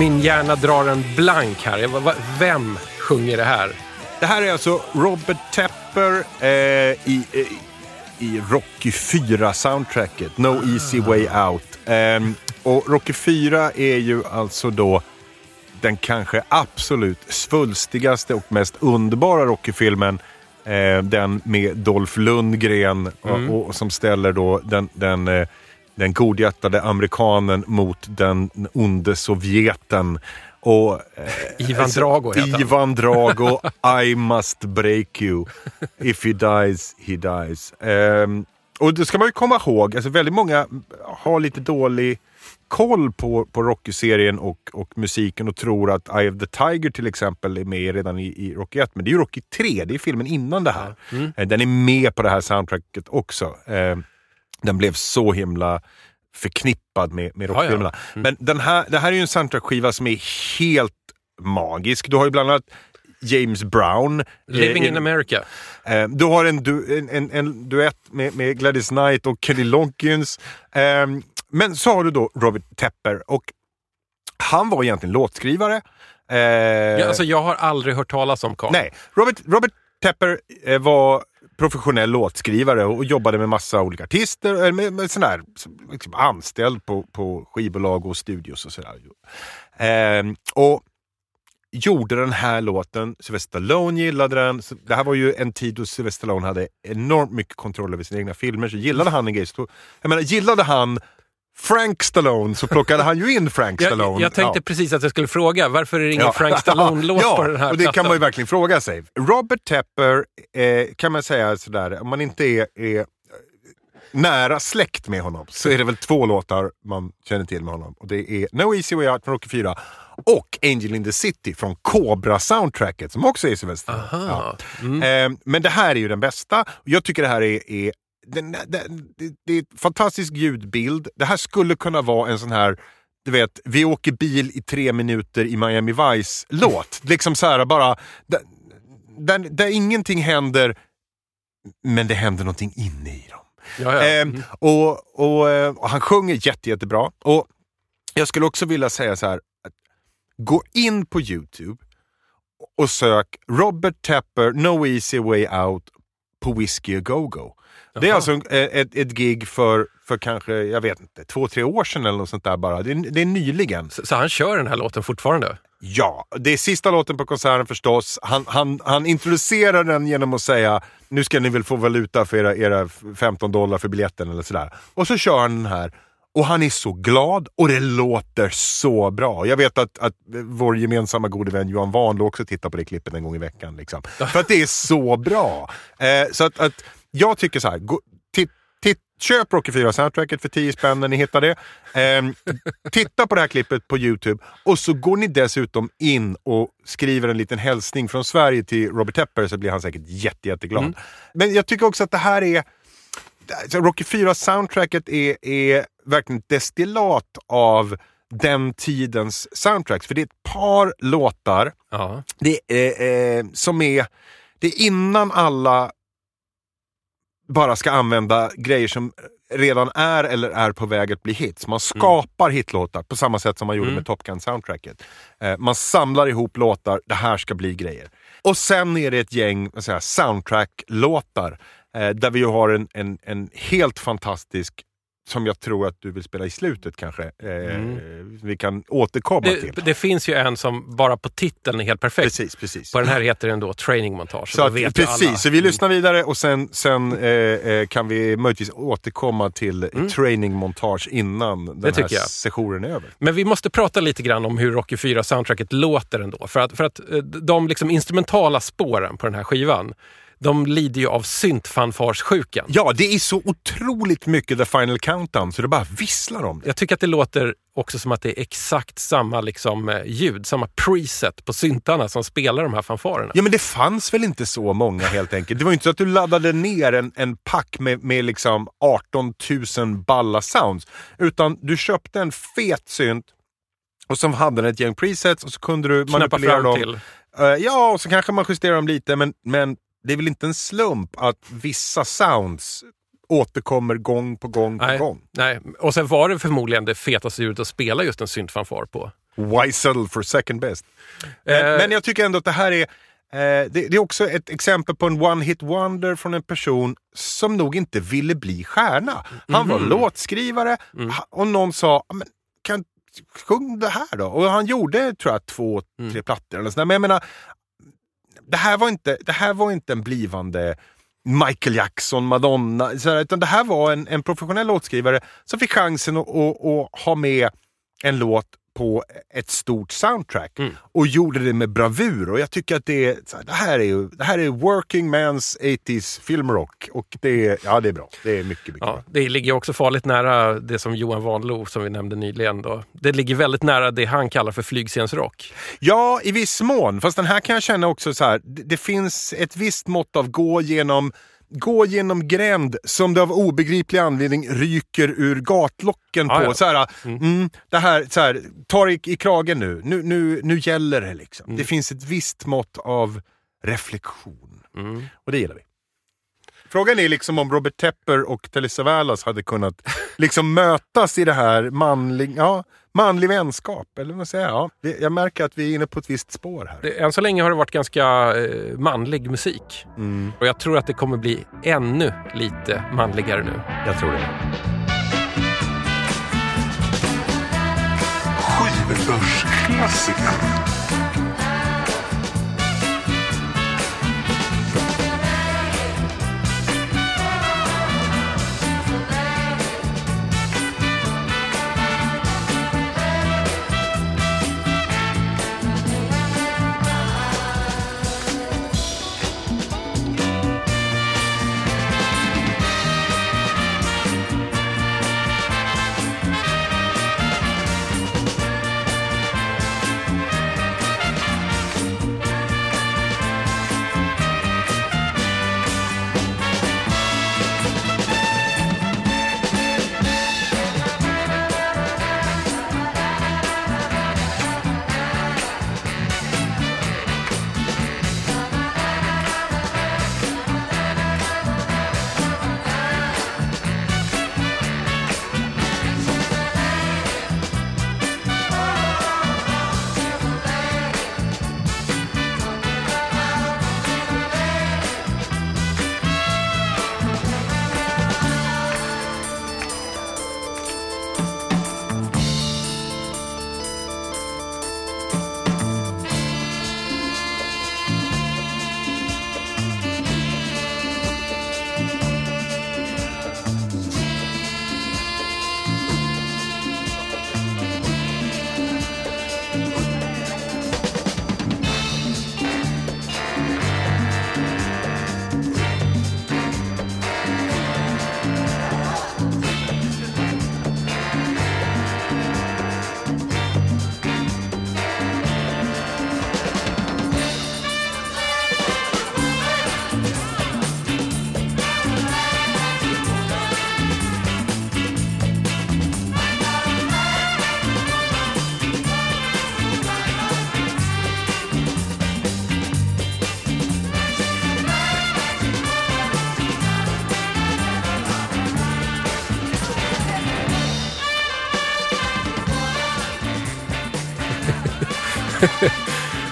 Min hjärna drar en blank här. Vem sjunger det här? Det här är alltså Robert Tepper eh, i, eh, i Rocky 4-soundtracket. No Easy Way Out. Ehm, och Rocky 4 är ju alltså då den kanske absolut svulstigaste och mest underbara Rocky-filmen. Eh, den med Dolph Lundgren och, och, som ställer då den, den, eh, den godhjärtade amerikanen mot den onde sovjeten. Och, eh, Ivan Drago heter han. Ivan Drago, <laughs> I must break you. If he dies, he dies. Ehm, och det ska man ju komma ihåg, alltså väldigt många har lite dålig koll på, på Rocky-serien och, och musiken och tror att Eye of the Tiger till exempel är med redan i, i Rocky 1. Men det är ju Rocky 3, det är filmen innan det här. Mm. Eh, Den är med på det här soundtracket också. Ehm, den blev så himla förknippad med, med Ja, Rocky-filmerna. ja. Mm. Men den här, det här är ju en soundtrack-skiva som är helt magisk. Du har ju bland annat James Brown. eh, Living i- in America. Eh, du har en, du, en, en, en duett med, med Gladys Knight och Kenny Lonkins. Eh, men så har du då Robert Tepper och han var egentligen låtskrivare. Eh, Ja, alltså, jag har aldrig hört talas om Carl. Nej, Robert, Robert Tepper eh, var professionell låtskrivare och jobbade med massa olika artister, med, med sån här, liksom anställd på, på skivbolag och studios och sådär. Eh, och gjorde den här låten, Sylvester Stallone gillade den. Så det här var ju en tid då Sylvester Stallone hade enormt mycket kontroll över sina egna filmer, så gillade han en grej. Så, jag menar, gillade han Frank Stallone så plockade han ju in Frank Stallone. Jag, jag tänkte Ja. precis att jag skulle fråga, varför är det ingen Frank Stallone-låt <laughs> ja, på den här och det kan plattan? man ju verkligen fråga sig. Robert Tepper eh, kan man säga sådär, om man inte är, är eh, nära släkt med honom så är det väl två låtar man känner till med honom. Och det är No Easy Way Out från Rocky 4 och Angel in the City från Cobra-soundtracket som också är Sylvester. Ja. Eh, men det här är ju den bästa. Jag tycker det här är, är den, den, det, det är ett fantastisk ljudbild. Det här skulle kunna vara en sån här du vet, vi åker bil i tre minuter i Miami Vice-låt. liksom så här bara, där, där, där ingenting händer, men det händer någonting inne i dem. Ja, ja. Ehm, och, och, eh, och han sjunger jätte, jättebra. Och jag skulle också vilja säga så här, gå in på Youtube och sök Robert Tepper No Easy Way Out på Whiskey A Go-Go. Det är alltså en- ett, ett gig för, för kanske, jag vet inte, två, tre år sedan eller något sånt där bara. Det är, det är nyligen. Så, så han kör den här låten fortfarande? Ja, det är sista låten på konserten förstås. Han, han, han introducerar den genom att säga nu ska ni väl få valuta för era, era 15 dollar för biljetten eller sådär. Och så kör han den här. Och han är så glad och det låter så bra. Jag vet att, att vår gemensamma gode vän Johan Wanlå också tittar på det klippet en gång i veckan. Liksom. <laughs> För att det är så bra. Eh, så att, att jag tycker så här, gå, titt, titt, köp Rocky 4 soundtracket för 10 spänn när ni hittar det. Ehm, titta på det här klippet på Youtube och så går ni dessutom in och skriver en liten hälsning från Sverige till Robert Tepper så blir han säkert jätte, jätteglad. Men jag tycker också att det här är alltså Rocky 4 soundtracket är, är verkligen ett destillat av den tidens soundtracks. För det är ett par låtar Ja. det är, eh, som är, det är innan alla bara ska använda grejer som redan är eller är på väg att bli hits. Man skapar hitlåtar på samma sätt som man gjorde med Top Gun-soundtracket. Eh, man samlar ihop låtar, det här ska bli grejer. Och sen är det ett gäng soundtrack-låtar eh, där vi ju har en, en, en helt fantastisk som jag tror att du vill spela i slutet kanske. Eh, Vi kan återkomma till. Det, det finns ju en som bara på titeln är helt perfekt. Precis, precis. På den här heter den då Training Montage. Så att, precis, alla. så vi lyssnar vidare och sen, sen eh, eh, kan vi möjligtvis återkomma till training montage innan den här sessionen är över. Men vi måste prata lite grann om hur Rocky 4-soundtracket låter ändå. För att, för att eh, de liksom instrumentala spåren på den här skivan, de lider ju av syntfanfarssjukan. Ja, det är så otroligt mycket The Final Countdown så det bara visslar om det. Jag tycker att det låter också som att det är exakt samma liksom, eh, ljud, samma preset på syntarna som spelar de här fanfarerna. Ja men det fanns väl inte så många helt enkelt. Det var ju inte så att du laddade ner en, en pack med, med liksom 18 000 balla sounds. Utan du köpte en fet synt och så hade den ett gäng presets och så kunde du Knappa manipulera dem. till. Eh, ja, och så kanske man justerar dem lite men, men det är väl inte en slump att vissa sounds återkommer gång på gång på Nej, gång. nej. Och sen var det förmodligen det fetaste ljudet att spela just en syntfanfar på. Weisel for second best. Men, Eh. men jag tycker ändå att det här är eh, det, det är också ett exempel på en one-hit wonder från en person som nog inte ville bli stjärna. Han var låtskrivare ha- och någon sa "Ja, men, kan, sjung det här då. Och han gjorde tror jag två, tre plattor eller sådär. Men jag menar, det här var inte, det här var inte en blivande Michael Jackson, Madonna, så här, utan det här var en, en professionell låtskrivare som fick chansen att, att, att ha med en låt på ett stort soundtrack och gjorde det med bravur. Och jag tycker att det, är, det, här är, ju, det här är working man's 80s filmrock. Och det är, ja, det är bra. Det är mycket, mycket Ja, bra. det ligger också farligt nära det som Johan Wanlo, som vi nämnde nyligen, då. det ligger väldigt nära det han kallar för flygscensrock. Ja, i viss mån. Fast den här kan jag känna också så här. Det, det finns ett visst mått av gå genom Gå genom gränd som det av obegriplig anledning ryker ur gatlocken Ja, på. ja. Så här, mm, det här, så här, ta dig i kragen nu. Nu, nu, nu gäller det liksom. Mm. Det finns ett visst mått av reflektion. Mm. Och det gillar vi. Frågan är liksom om Robert Tepper och Telly Savalas hade kunnat liksom mötas i det här manlig, ja, manlig vänskap. Eller vad man säger. Ja, det- jag märker att vi är inne på ett visst spår här. Det, än så länge har det varit ganska eh, manlig musik. Och jag tror att det kommer bli ännu lite manligare nu. Jag tror det. Skivbörsklassiker.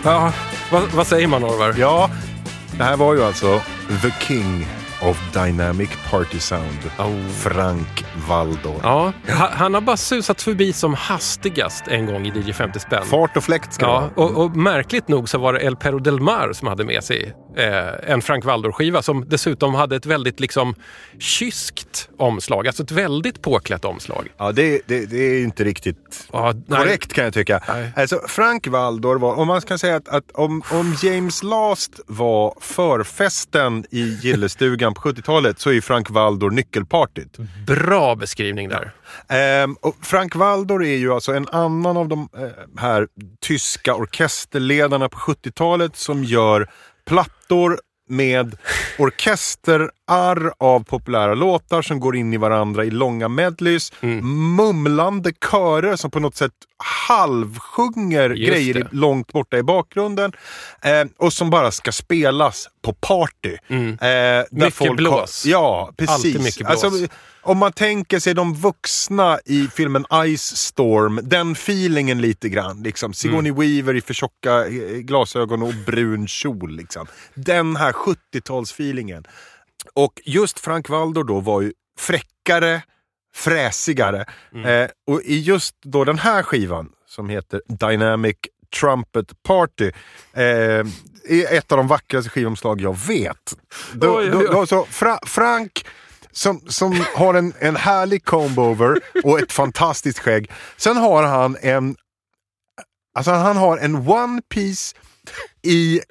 Ja, vad, vad säger man Orvar? Ja, det här var ju alltså The King of Dynamic Party Sound. Oh. Frank Valdor. Ja, ha- han har bara susat förbi som hastigast en gång i DJ 50 spänn. Fart och fläkt ska Ja, och, och märkligt nog så var det El Perro del Mar som hade med sig eh, en Frank Valdor-skiva som dessutom hade ett väldigt liksom kyskt omslag, alltså ett väldigt påklätt omslag. Ja, det, det, det är inte riktigt nej. korrekt kan jag tycka. Nej. Alltså, Frank Valdor var, om man kan säga att, att om, om James Last var förfesten i gillestugan på 70-talet så är Frank Valdor nyckelpartyt. Bra beskrivning där. Ehm, Frank Valdor är ju alltså en annan av de eh, här tyska orkesterledarna på 70-talet som gör plattor med orkesterarr av populära låtar som går in i varandra i långa medleys. Mumlande körer som på något sätt halvsjunger Just grejer det. långt borta i bakgrunden. Eh, och som bara ska spelas på party. Eh, där Mycket har- blås. Ja, precis. Alltså, om man tänker sig de vuxna i filmen Ice Storm, den feelingen lite grann. Liksom. Sigourney Weaver i för tjocka eh, glasögon och brun kjol. Liksom. Den här 70-talsfeelingen. Och just Frank Valdor då var ju fräckare, fräsigare. Eh, och i just då den här skivan som heter Dynamic Trumpet Party eh, är ett av de vackraste skivomslag jag vet. Då, Oj, oj, oj. då, så Fra, Frank som, som har en, en härlig comb-over och ett fantastiskt skägg. Sen har han en Alltså han har en one piece i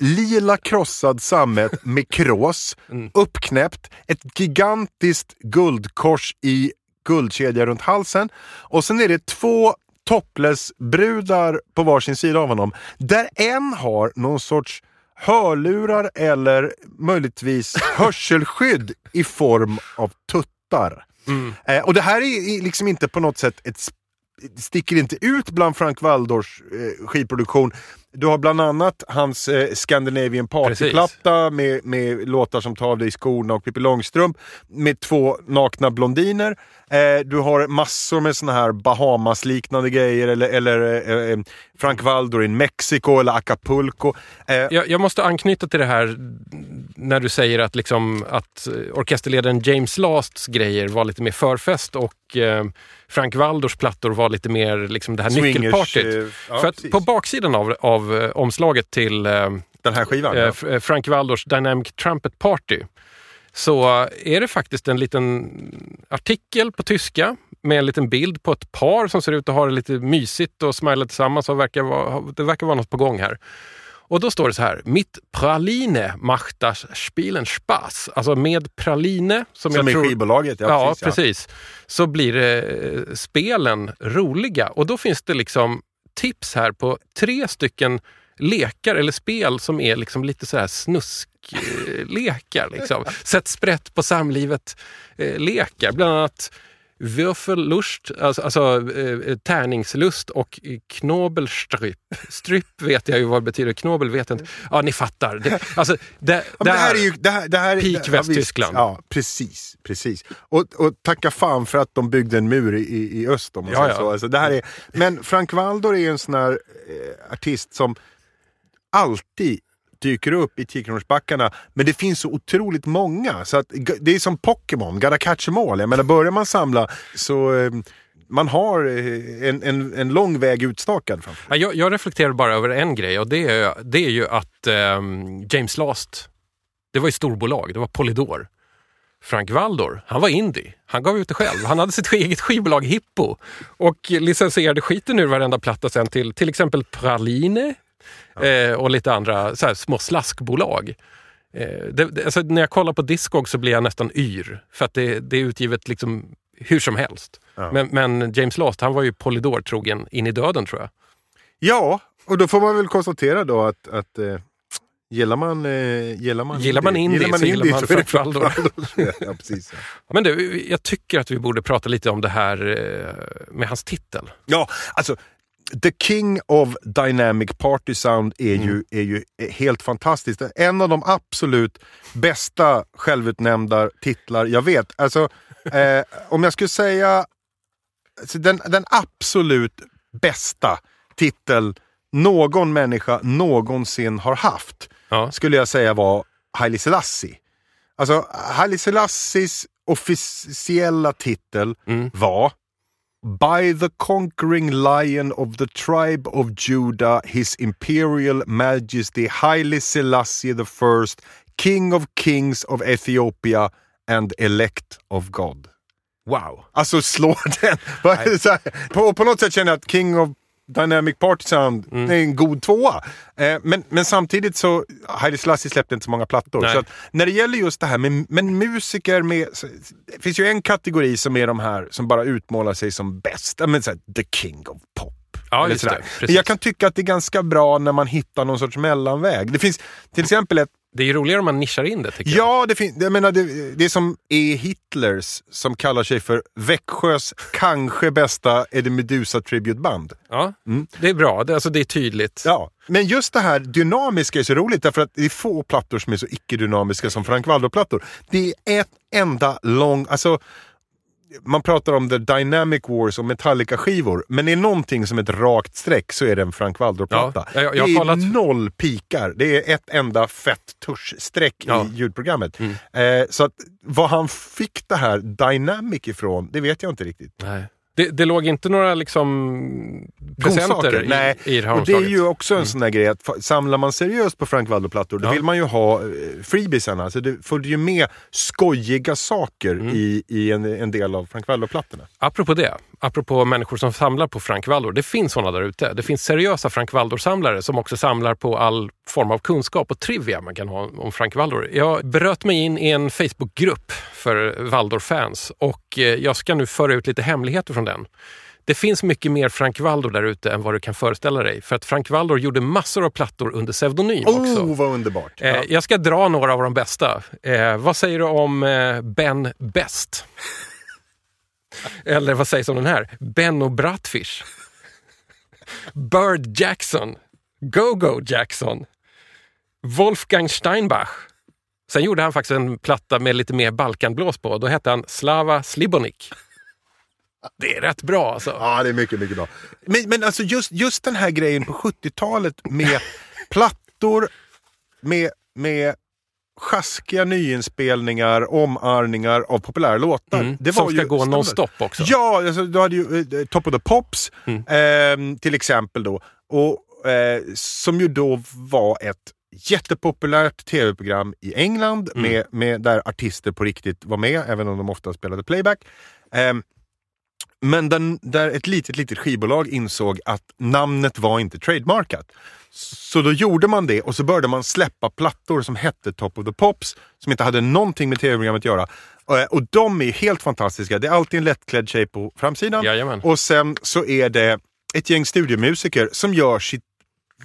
lila krossad sammet med krås, <laughs> uppknäppt, ett gigantiskt guldkors i guldkedja runt halsen och sen är det två topless-brudar på varsin sida av honom. Där en har någon sorts hörlurar eller möjligtvis <laughs> hörselskydd i form av tuttar. Eh, och det här är liksom inte på något sätt ett sticker inte ut bland Frank Waldors eh, skivproduktion. Du har bland annat hans eh, Scandinavian Party-platta med, med låtar som Ta av dig skorna och Pippi Långstrump med två nakna blondiner. Eh, du har massor med såna här Bahamas-liknande grejer eller, eller eh, eh, Frank Valdor in Mexiko eller Acapulco. Eh, Jag, jag måste anknyta till det här när du säger att, liksom, att orkesterledaren James Lasts grejer var lite mer förfest och eh, Frank Waldors plattor var lite mer liksom, det här Swingers, nyckelpartyt. eh, ja, För att precis. på baksidan av, av eh, omslaget till eh, Den här skivan. eh, ja. Frank Waldors Dynamic Trumpet Party så är det faktiskt en liten artikel på tyska med en liten bild på ett par som ser ut att ha det lite mysigt och smilar tillsammans. Och verkar vara, det verkar vara något på gång här. Och då står det så här. Mitt praline macht das Spielen Spaß. Alltså med praline. Som, Som jag tror, skivbolaget. Ja, Ja, precis, ja. precis. Så blir eh, spelen roliga. Och då finns det liksom tips här på tre stycken lekar eller spel som är liksom lite så här snusklekar. Liksom. <laughs> Sätt sprätt på samlivet-lekar. Bland annat Würfellust, alltså, alltså eh, tärningslust och knobelstryp. Stryp vet jag ju vad det betyder, knobel vet jag inte. Ja, ni fattar. Det, alltså, det, <laughs> Ja, det här är ju... Det här, det här, Peak ja. Västtyskland. Ja, precis. precis. Och, och tacka fan för att de byggde en mur i, i öst om man Ja, ja. så. Alltså, det här är, men Frank Waldor är en sån här eh, artist som alltid dyker upp i 10-kronorsbackarna. Men det finns så otroligt många. Så att, det är som Pokémon, gotta catch 'em all. Jag menar, börjar man samla så... Eh, man har eh, en, en, en lång väg utstakad framför jag, jag reflekterar bara över en grej och det är, det är ju att ehm, James Last, det var ju storbolag, det var Polydor. Frank Valdor, han var indie. Han gav ut det själv. Han hade sitt <laughs> eget skivbolag Hippo och licensierade skiten ur varenda platta sen till till exempel Praline eh, och lite andra så här, små slaskbolag. Eh, det, det, alltså, när jag kollar på Discog så blir jag nästan yr för att det, det är utgivet liksom hur som helst. Men, men James Last, han var ju Polydor trogen in i döden tror jag. Ja, och då får man väl konstatera då att, att eh, gillar man eh, gillar man Gillar man indie gillar man så det Frank Waldor. ja, precis. Ja. <laughs> Men du, jag tycker att vi borde prata lite om det här eh, med hans titel. ja, alltså The King of Dynamic Party Sound är ju, Mm. är ju helt fantastiskt. En av de absolut bästa självutnämnda titlar jag vet. Alltså, eh, om jag skulle säga alltså, den, den absolut bästa titel någon människa någonsin har haft Ja. skulle jag säga var Haile Selassie. Alltså, Haile Selassies officiella titel Mm. var By the conquering lion of the tribe of Judah, his imperial majesty Haile Selassie the first, king of kings of Ethiopia and elect of God. Wow. Alltså slår <laughs> den. På, på något sätt känner jag att King of Dynamic Party Sound Mm. är en god tvåa. Eh, men, men samtidigt så, Haile Selassie släppte inte så många plattor. Nej. Så när det gäller just det här med men musiker med, så, det finns ju en kategori som är de här som bara utmålar sig som bäst. Men så här, the king of pop. Ja, just det. Precis. jag kan tycka att det är ganska bra när man hittar någon sorts mellanväg. Det finns till exempel ett Det är ju roligare om man nischar in det tycker jag. Ja, det, fin- jag menar, det, det är som E. Hitlers som kallar sig för Växjös kanske bästa Eddie Meduza tributeband. Ja, det är bra. Det, alltså, det är tydligt. Ja. Men just det här dynamiska är så roligt därför att det är få plattor som är så icke-dynamiska som Frank Waldo-plattor. Det är ett enda lång, alltså man pratar om the dynamic wars och Metallica-skivor, men är någonting som ett rakt streck så är det en Frank Waldo-platta. Ja, jag- jag det är kollat- noll pikar. Det är ett enda fett tuschstreck Ja. Mm. i ljudprogrammet. Eh, så att vad han fick det här dynamic ifrån, det vet jag inte riktigt. Nej. Det, det låg inte några liksom presenter i, Nej, i det här och det är ju också en sån där grej att samlar man seriöst på Frank Waldo-plattor då Ja. vill man ju ha eh, freebiesarna. Alltså det följer ju med skojiga saker Mm. i, i en, en del av Frank Waldo-plattorna. Apropå det, apropå människor som samlar på Frank Waldor. Det finns sådana där ute. Det finns seriösa Frank Waldor-samlare som också samlar på all form av kunskap och trivia man kan ha om Frank Waldor. Jag bröt mig in i en Facebookgrupp för Waldor-fans och eh, jag ska nu föra ut lite hemligheter från den. Det finns mycket mer Frank Waldor där ute än vad du kan föreställa dig. För att Frank Waldor gjorde massor av plattor under pseudonym också. Oh, vad underbart! Eh, jag ska dra några av de bästa. Eh, vad säger du om eh, Ben Best? Eller vad sägs om den här? Benno Brattfish. Bird Jackson. Go-Go Jackson. Wolfgang Steinbach. Sen gjorde han faktiskt en platta med lite mer Balkanblås på. Då hette han Slava Slibonik. Det är rätt bra alltså. Ja, det är mycket, mycket bra. Men, men alltså just, just den här grejen på 70-talet med plattor, med, med sjaskiga nyinspelningar, omarningar av populära låtar. Mm, Det som var ska ju gå nonstop också. Ja, alltså, du hade ju eh, Top of the Pops Mm. ehm, till exempel då. Och, eh, som ju då var ett jättepopulärt tv-program i England Mm. med, med, där artister på riktigt var med, även om de ofta spelade playback. Men den, där ett litet, litet skivbolag insåg att namnet var inte trademarkat. Så då gjorde man det och så började man släppa plattor som hette Top of the Pops, som inte hade någonting med tv-programmet att göra. Eh, Och de är helt fantastiska. Det är alltid en lättklädd tjej på framsidan. Jajamän. Och sen så är det ett gäng studiomusiker som gör sitt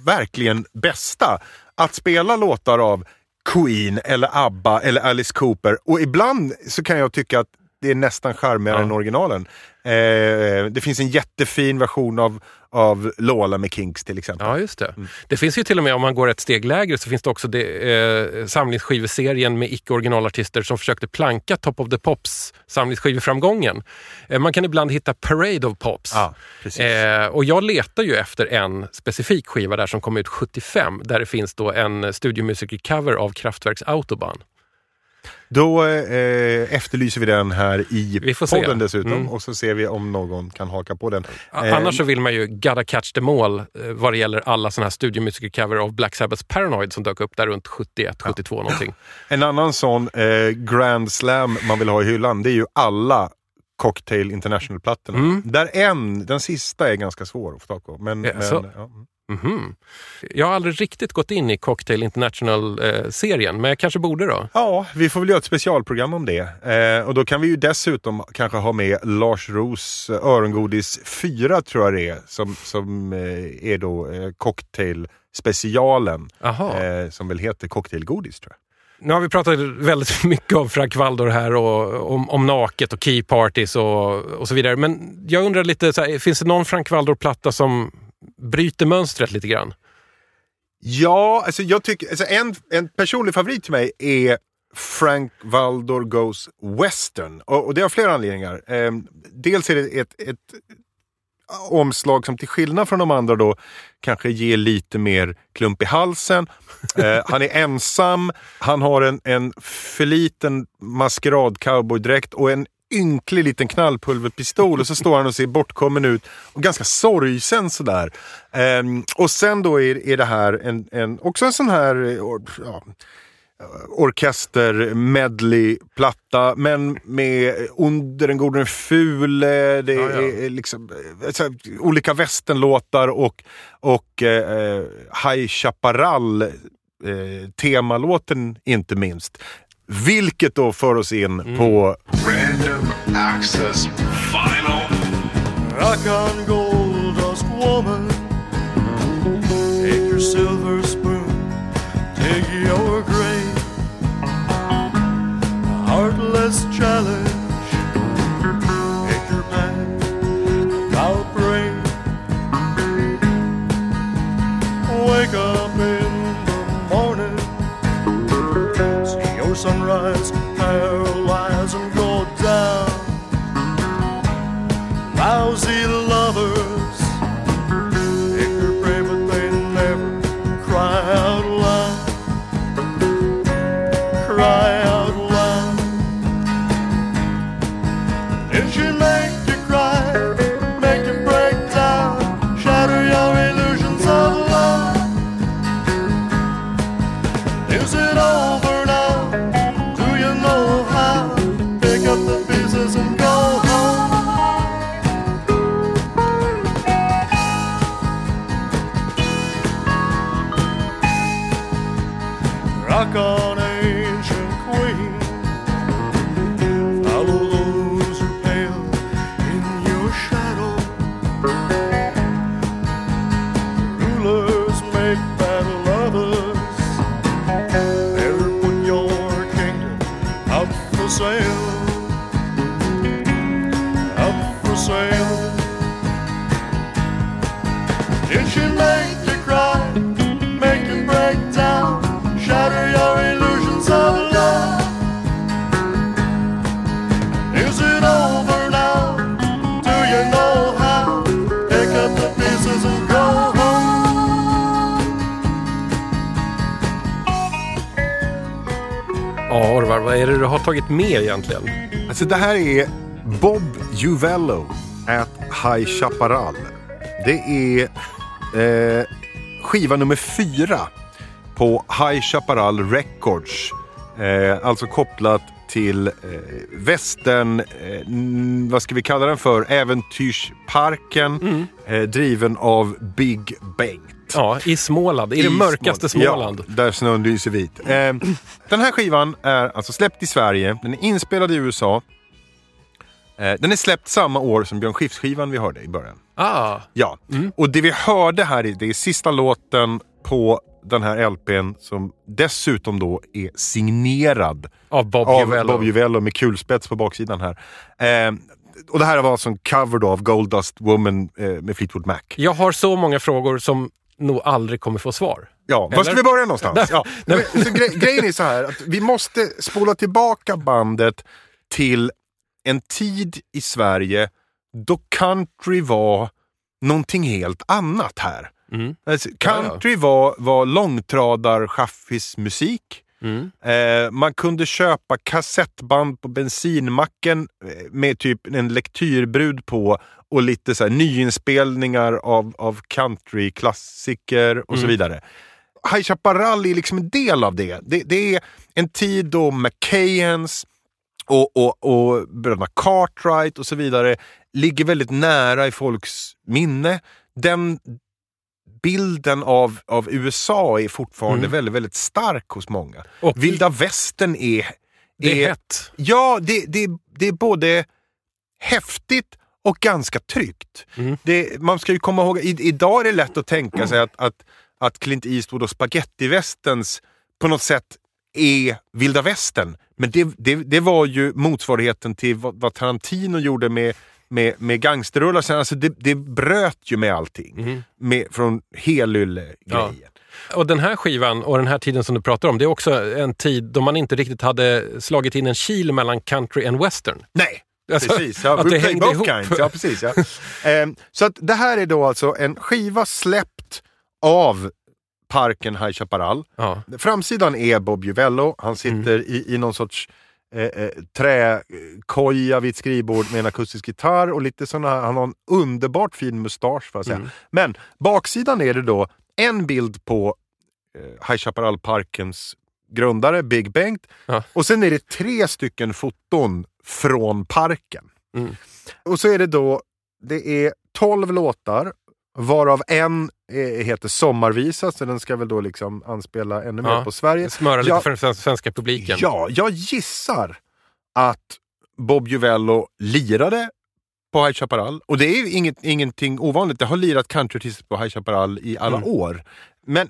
verkligen bästa. Att spela låtar av Queen eller ABBA eller Alice Cooper. Och ibland så kan jag tycka att det är nästan charmigare Ja. än originalen. Eh, det finns en jättefin version av, av Lola med Kinks till exempel. Ja, just det. Mm. Det finns ju till och med, om man går ett steg lägre, så finns det också det, eh, samlingsskiveserien med icke-originalartister som försökte planka Top of the Pops samlingsskiveframgången. Eh, man kan ibland hitta Parade of Pops. Ja, precis. Eh, och jag letar ju efter en specifik skiva där som kom ut 75, där det finns då en studiomusiker-cover av Kraftwerks Autobahn. Då eh, efterlyser vi den här i Vi får se. podden dessutom Mm. och så ser vi om någon kan haka på den. Eh, Annars så vill man ju gotta catch them all eh, vad det gäller alla såna här studiomusiker-cover av Black Sabbaths Paranoid som dök upp där runt 71, 72 någonting. En annan sån eh, Grand Slam man vill ha i hyllan, det är ju alla Cocktail International-plattorna. Mm. Där en, den sista är ganska svår att få tag på. Men, Jaså? men, ja. Mhm. Jag har aldrig riktigt gått in i Cocktail International-serien, men jag kanske borde då. ja, vi får väl göra ett specialprogram om det. Eh, och då kan vi ju dessutom kanske ha med Lars Roos eh, Örongodis 4 tror jag det är, som, som eh, är då eh, Cocktail-specialen. Eh, som väl heter Cocktailgodis tror jag. Nu har vi pratat väldigt <laughs> mycket om Frank Waldor här och om, om naket och key parties och, och så vidare. Men jag undrar lite, här, finns det någon Frank Waldor-platta som bryter mönstret lite grann? Ja, alltså jag tycker, alltså en, en personlig favorit till mig är Frank Waldor Goes Western. Och, och det har flera anledningar. Eh, dels är det ett, ett omslag som till skillnad från de andra då kanske ger lite mer klump i halsen. Eh, han är ensam, han har en, en för liten maskerad cowboydräkt och en ynklig liten knallpulverpistol och så står han och ser bortkommen ut och ganska sorgsen sådär. Ehm, och sen då är, är det här en, en, också en sån här eh, ja, orkester medley-platta men med Under den gode den fule, det Ja, ja. är liksom eh, här, olika västernlåtar och, och eh, eh, High Chaparral eh, temalåten inte minst. Vilket då för oss in mm. på Random Access Final. Rock on gold dust woman. Take your silver spoon, take your grave. A heartless challenge. Take your path, I'll pray. Wake up in the morning sunrise. Med egentligen? Alltså det här är Bob Juvello at High Chaparral. Det är eh, skiva nummer fyra på High Chaparral Records. Eh, alltså kopplat till eh, västern, eh, vad ska vi kalla den för, Äventyrsparken. Eh, driven av Big Bengt. Ja, i Småland. I det mörkaste Småland. Ja, där snön lyser vit. Eh, den här skivan är alltså släppt i Sverige. Den är inspelad i USA. Eh, den är släppt samma år som Björn Skifs-skivan vi hörde i början. Ah, Ja, och det vi hörde här är, det är sista låten på den här LPn som dessutom då är signerad av Bob av Juvello. Bob Juvello med kulspets på baksidan här. Eh, och det här var alltså en cover då av Goldust Woman eh, med Fleetwood Mac. Jag har så många frågor som nog aldrig kommer få svar. Ja, Eller? var ska vi börja någonstans? <laughs> Ja. Nej, Så gre- grejen är så här att vi måste spola tillbaka bandet till en tid i Sverige då country var någonting helt annat här. Mm. Alltså, Ja, ja. country var, var långtradar musik. Mm. Eh, man kunde köpa kassettband på bensinmacken eh, med typ en lektyrbrud på och lite så här nyinspelningar av, av countryklassiker och så Mm. vidare. High Chaparral är liksom en del av det. Det, det är en tid då McKayens och, och, och bröderna Cartwright och så vidare ligger väldigt nära i folks minne. Den bilden av, av USA är fortfarande Mm. väldigt, väldigt stark hos många. Och Vilda västern är... det är hett. Ja, det, det, det är både häftigt och ganska tryggt. Mm. Det, man ska ju komma ihåg, i, idag är det lätt att tänka sig att, att, att Clint Eastwood och spagettivästens på något sätt är vilda västern. Men det, det, det var ju motsvarigheten till vad, vad Tarantino gjorde med, med, med gangsterrullar. Sen, Alltså det, det bröt ju med allting. Mhm. Med, från helylle-grejen. Och den här skivan och den här tiden som du pratar om, det är också en tid då man inte riktigt hade slagit in en kil mellan country and western. Nej, Alltså, Precis, ja, att det hängde ihop. kinds. Ja, precis, ja. Ehm, så att det här är då alltså en skiva släppt av parken High Chaparral. Ja. Framsidan är Bob Juvello. Han sitter i, i någon sorts eh, eh, träkoja vid ett skrivbord med en akustisk gitarr och lite såna, han har en underbart fin mustasch får jag säga. Men baksidan är det då en bild på eh, High Chaparral-parkens grundare Big Bengt Ja. och sen är det tre stycken foton från parken. Mm. Och så är det då, det är 12 låtar varav en heter Sommarvisa så den ska väl då liksom anspela ännu mer Ja. på Sverige. Smöra lite Ja. för den sven- svenska publiken. Ja, jag gissar att Bob Juvello lirade på High Chaparral. Och det är ju inget, ingenting ovanligt. Det har lirat countryartister på High Chaparral i alla Mm. år. Men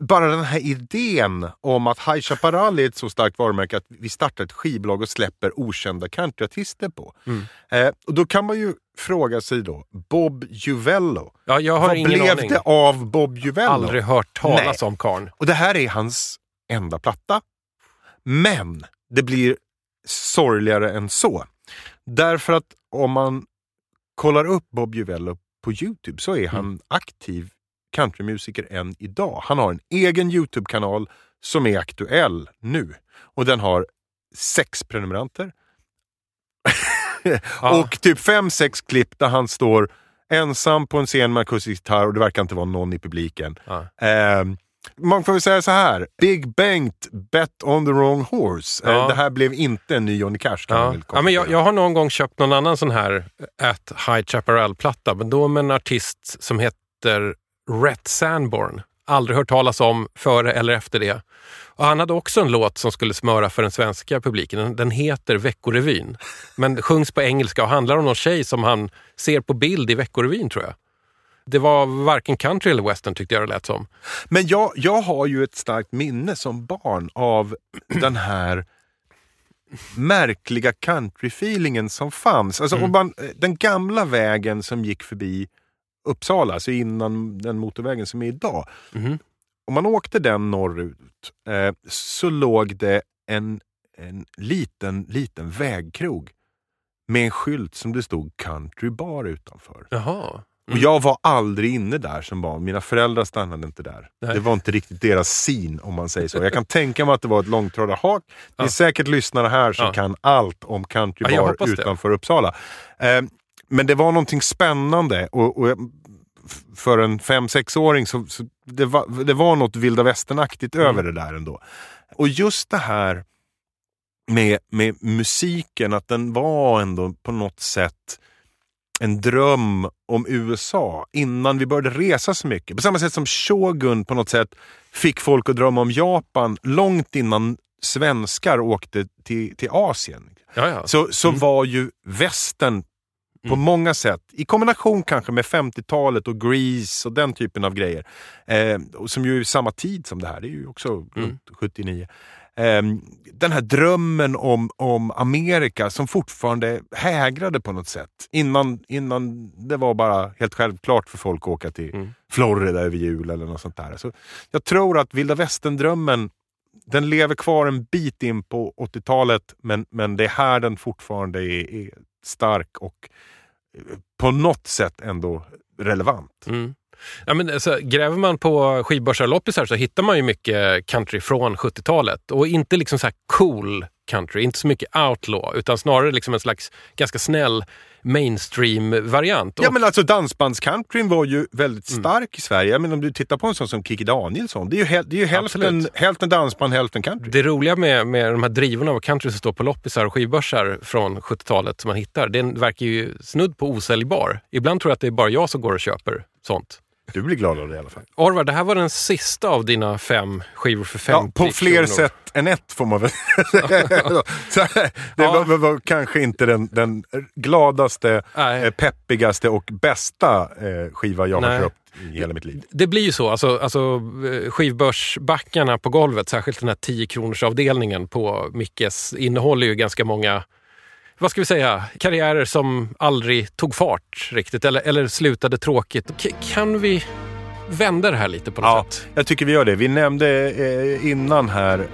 bara den här idén om att High Chaparral är ett så starkt varumärke att vi startar ett skivbolag och släpper okända countryartister på. Mm. Eh, och då kan man ju fråga sig då, Bob Juvello. Ja, jag har Vad ingen blev aning. det av Bob Juvello? Aldrig hört talas Nej. om karln. Och det här är hans enda platta. Men det blir sorgligare än så. Därför att om man kollar upp Bob Juvello på Youtube så är han aktiv countrymusiker än idag. Han har en egen Youtube-kanal som är aktuell nu. Och den har sex prenumeranter. <laughs> Ja. Och typ fem, sex klipp där han står ensam på en scen med akustisk gitarr och det verkar inte vara någon i publiken. Ja. Ehm, man får väl säga så här. Big Bengt bet on the wrong horse. Eh, Ja. det här blev inte en ny Johnny Cash kan Ja. Ja, men jag, jag har någon gång köpt någon annan sån här At High Chaparral-platta, men då med en artist som heter Rhett Sanborn. Aldrig hört talas om före eller efter det. Och han hade också en låt som skulle smöra för den svenska publiken. Den, heter Veckorevyn, men sjungs på engelska och handlar om någon tjej som han ser på bild i Veckorevyn tror jag. Det var varken country eller western tyckte jag det lät som. Men jag, jag har ju ett starkt minne som barn av <clears throat> den här märkliga country-feelingen som fanns. Alltså, Mm. om man, den gamla vägen som gick förbi Uppsala, alltså innan den motorvägen som är idag. Mhm. Om man åkte den norrut eh, så låg det en, en liten, liten vägkrog med en skylt som det stod country bar utanför. Jaha. Och jag var aldrig inne där som barn. Mina föräldrar stannade inte där. Nej. Det var inte riktigt deras sin om man säger så. Jag kan tänka mig att det var ett långtradarhak. Det är Ja. säkert lyssnare här som Ja. kan allt om country Ja, hoppas det. utanför Uppsala. Eh, men det var någonting spännande och, och för en fem sexåring så, så det, var, det var något vilda västernaktigt Mm. över det där ändå. Och just det här med, med musiken, att den var ändå på något sätt en dröm om USA innan vi började resa så mycket. På samma sätt som Shogun på något sätt fick folk att drömma om Japan långt innan svenskar åkte till, till Asien. Ja, ja. Så, så Mm. var ju västern på många sätt, i kombination kanske med 50-talet och Grease och den typen av grejer, eh, som ju är samma tid som det här, det är ju också Mm. runt 79. Eh, den här drömmen om, om Amerika som fortfarande hägrade på något sätt. Innan, innan det var bara helt självklart för folk att åka till Mm. Florida över jul eller något sånt där. Så jag tror att vilda västern-drömmen den lever kvar en bit in på 80-talet men, men det är här den fortfarande är, är stark och eh, på något sätt ändå relevant. Mm. Ja, men alltså, gräver man på skivbörsar och loppisar så hittar man ju mycket country från 70-talet. Och inte liksom så här cool country, inte så mycket outlaw, utan snarare liksom en slags ganska snäll mainstream-variant. Ja men alltså dansbandscountryn var ju väldigt Mm. stark i Sverige. Men om du tittar på en sån som Kikki Danielsson, det är ju, häl- det är ju hälften, hälften dansband, hälften country. Det roliga med, med de här drivorna av country som står på loppisar och skivbörsar från 70-talet som man hittar, den verkar ju snudd på osäljbar. Ibland tror jag att det är bara jag som går och köper sånt. Du blir glad av det i alla fall. Orvar, det här var den sista av dina fem skivor för 50 Ja, på fler kronor. sätt än ett får man väl <laughs> säga. Det Ja. var, var kanske inte den, den gladaste, Nej. eh, peppigaste och bästa eh, skiva jag har Nej. köpt i hela mitt liv. Det blir ju så. Alltså, alltså eh, skivbörsbackarna på golvet, särskilt den här 10 kronors avdelningen på Mickes, innehåller ju ganska många vad ska vi säga, karriärer som aldrig tog fart riktigt eller, eller slutade tråkigt. K- kan vi vända det här lite på något Ja, sätt? jag tycker vi gör det. Vi nämnde eh, innan här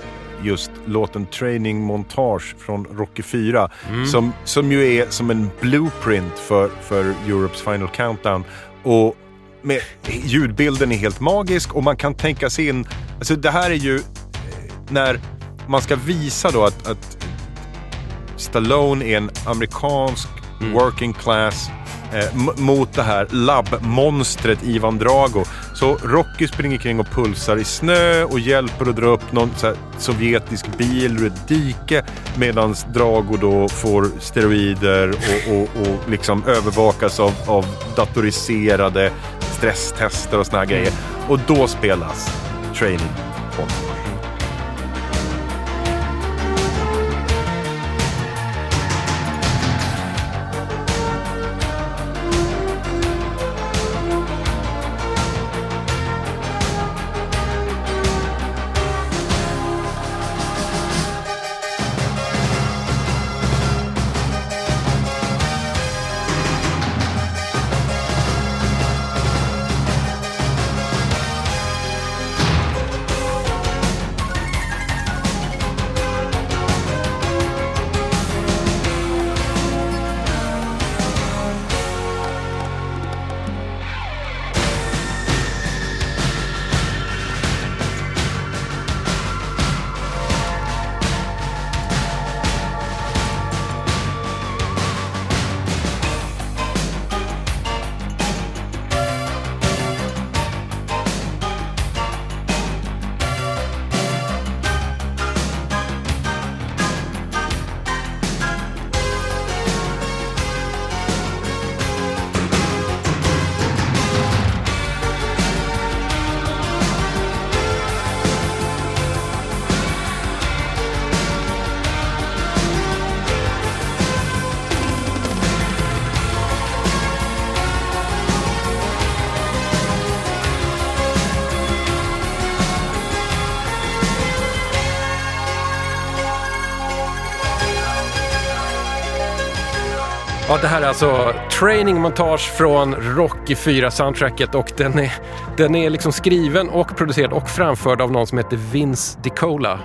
just låten Training Montage från Rocky 4. Som, som ju är som en blueprint för, för Europes Final Countdown. Och med, ljudbilden är helt magisk och man kan tänka sig in, alltså det här är ju eh, när man ska visa då att, att Stallone är en amerikansk working class eh, mot det här labbmonstret Ivan Drago. Så Rocky springer kring och pulsar i snö och hjälper att dra upp någon sovjetisk bil ur ett dike medan Drago då får steroider och, och, och liksom övervakas av, av datoriserade stresstester och såna här grejer. Och då spelas Training Montage. Ja, det här är alltså Training Montage från Rocky 4-soundtracket och den är, den är liksom skriven och producerad och framförd av någon som heter Vince DiCola.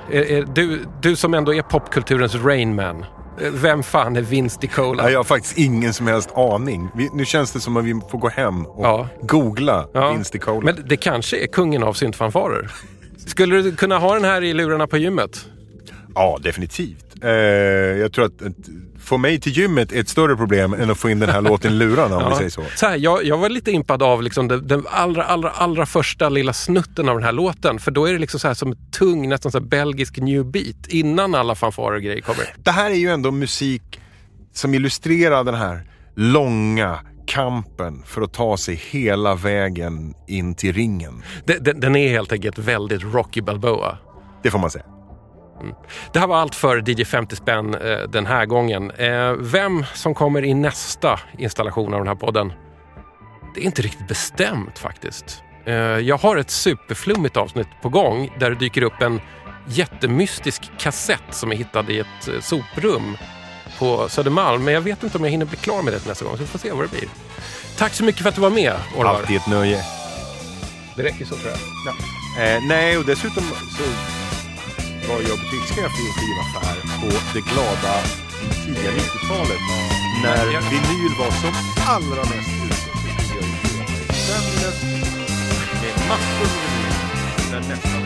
Du, du som ändå är popkulturens Rain Man, eh, vem fan är Vince DiCola? Nej, Jag har faktiskt ingen som helst aning. Vi, nu känns det som att vi får gå hem och Ja. googla Ja, Vince DiCola. Men det kanske är kungen av syntfanfarer. Skulle du kunna ha den här i lurarna på gymmet? Ja, definitivt. Eh, jag tror att, att få mig till gymmet är ett större problem än att få in den här låten i lurarna om vi <laughs> säger så. Så här, jag, jag var lite impad av liksom den, den allra, allra, allra första lilla snutten av den här låten. För då är det liksom så här som tung, nästan så belgisk new beat innan alla fanfarer och grejer kommer. Det här är ju ändå musik som illustrerar den här långa kampen för att ta sig hela vägen in till ringen. Den, den, den är helt enkelt väldigt Rocky Balboa. Det får man säga. Det här var allt för DJ 50 spänn eh, den här gången. Eh, vem som kommer i nästa installation av den här podden? Det är inte riktigt bestämt faktiskt. Eh, jag har ett superflummigt avsnitt på gång där det dyker upp en jättemystisk kassett som är hittad i ett soprum på Södermalm. Men jag vet inte om jag hinner bli klar med det till nästa gång, så vi får se vad det blir. Tack så mycket för att du var med, Orvar. Alltid ett nöje. Det räcker så tror jag. Eh, nej, och dessutom så var jag butikschef i en skivaffär på det glada tidiga 90-talet. När vinyl var som allra mest ute Sen med massor med vinyl. När nästan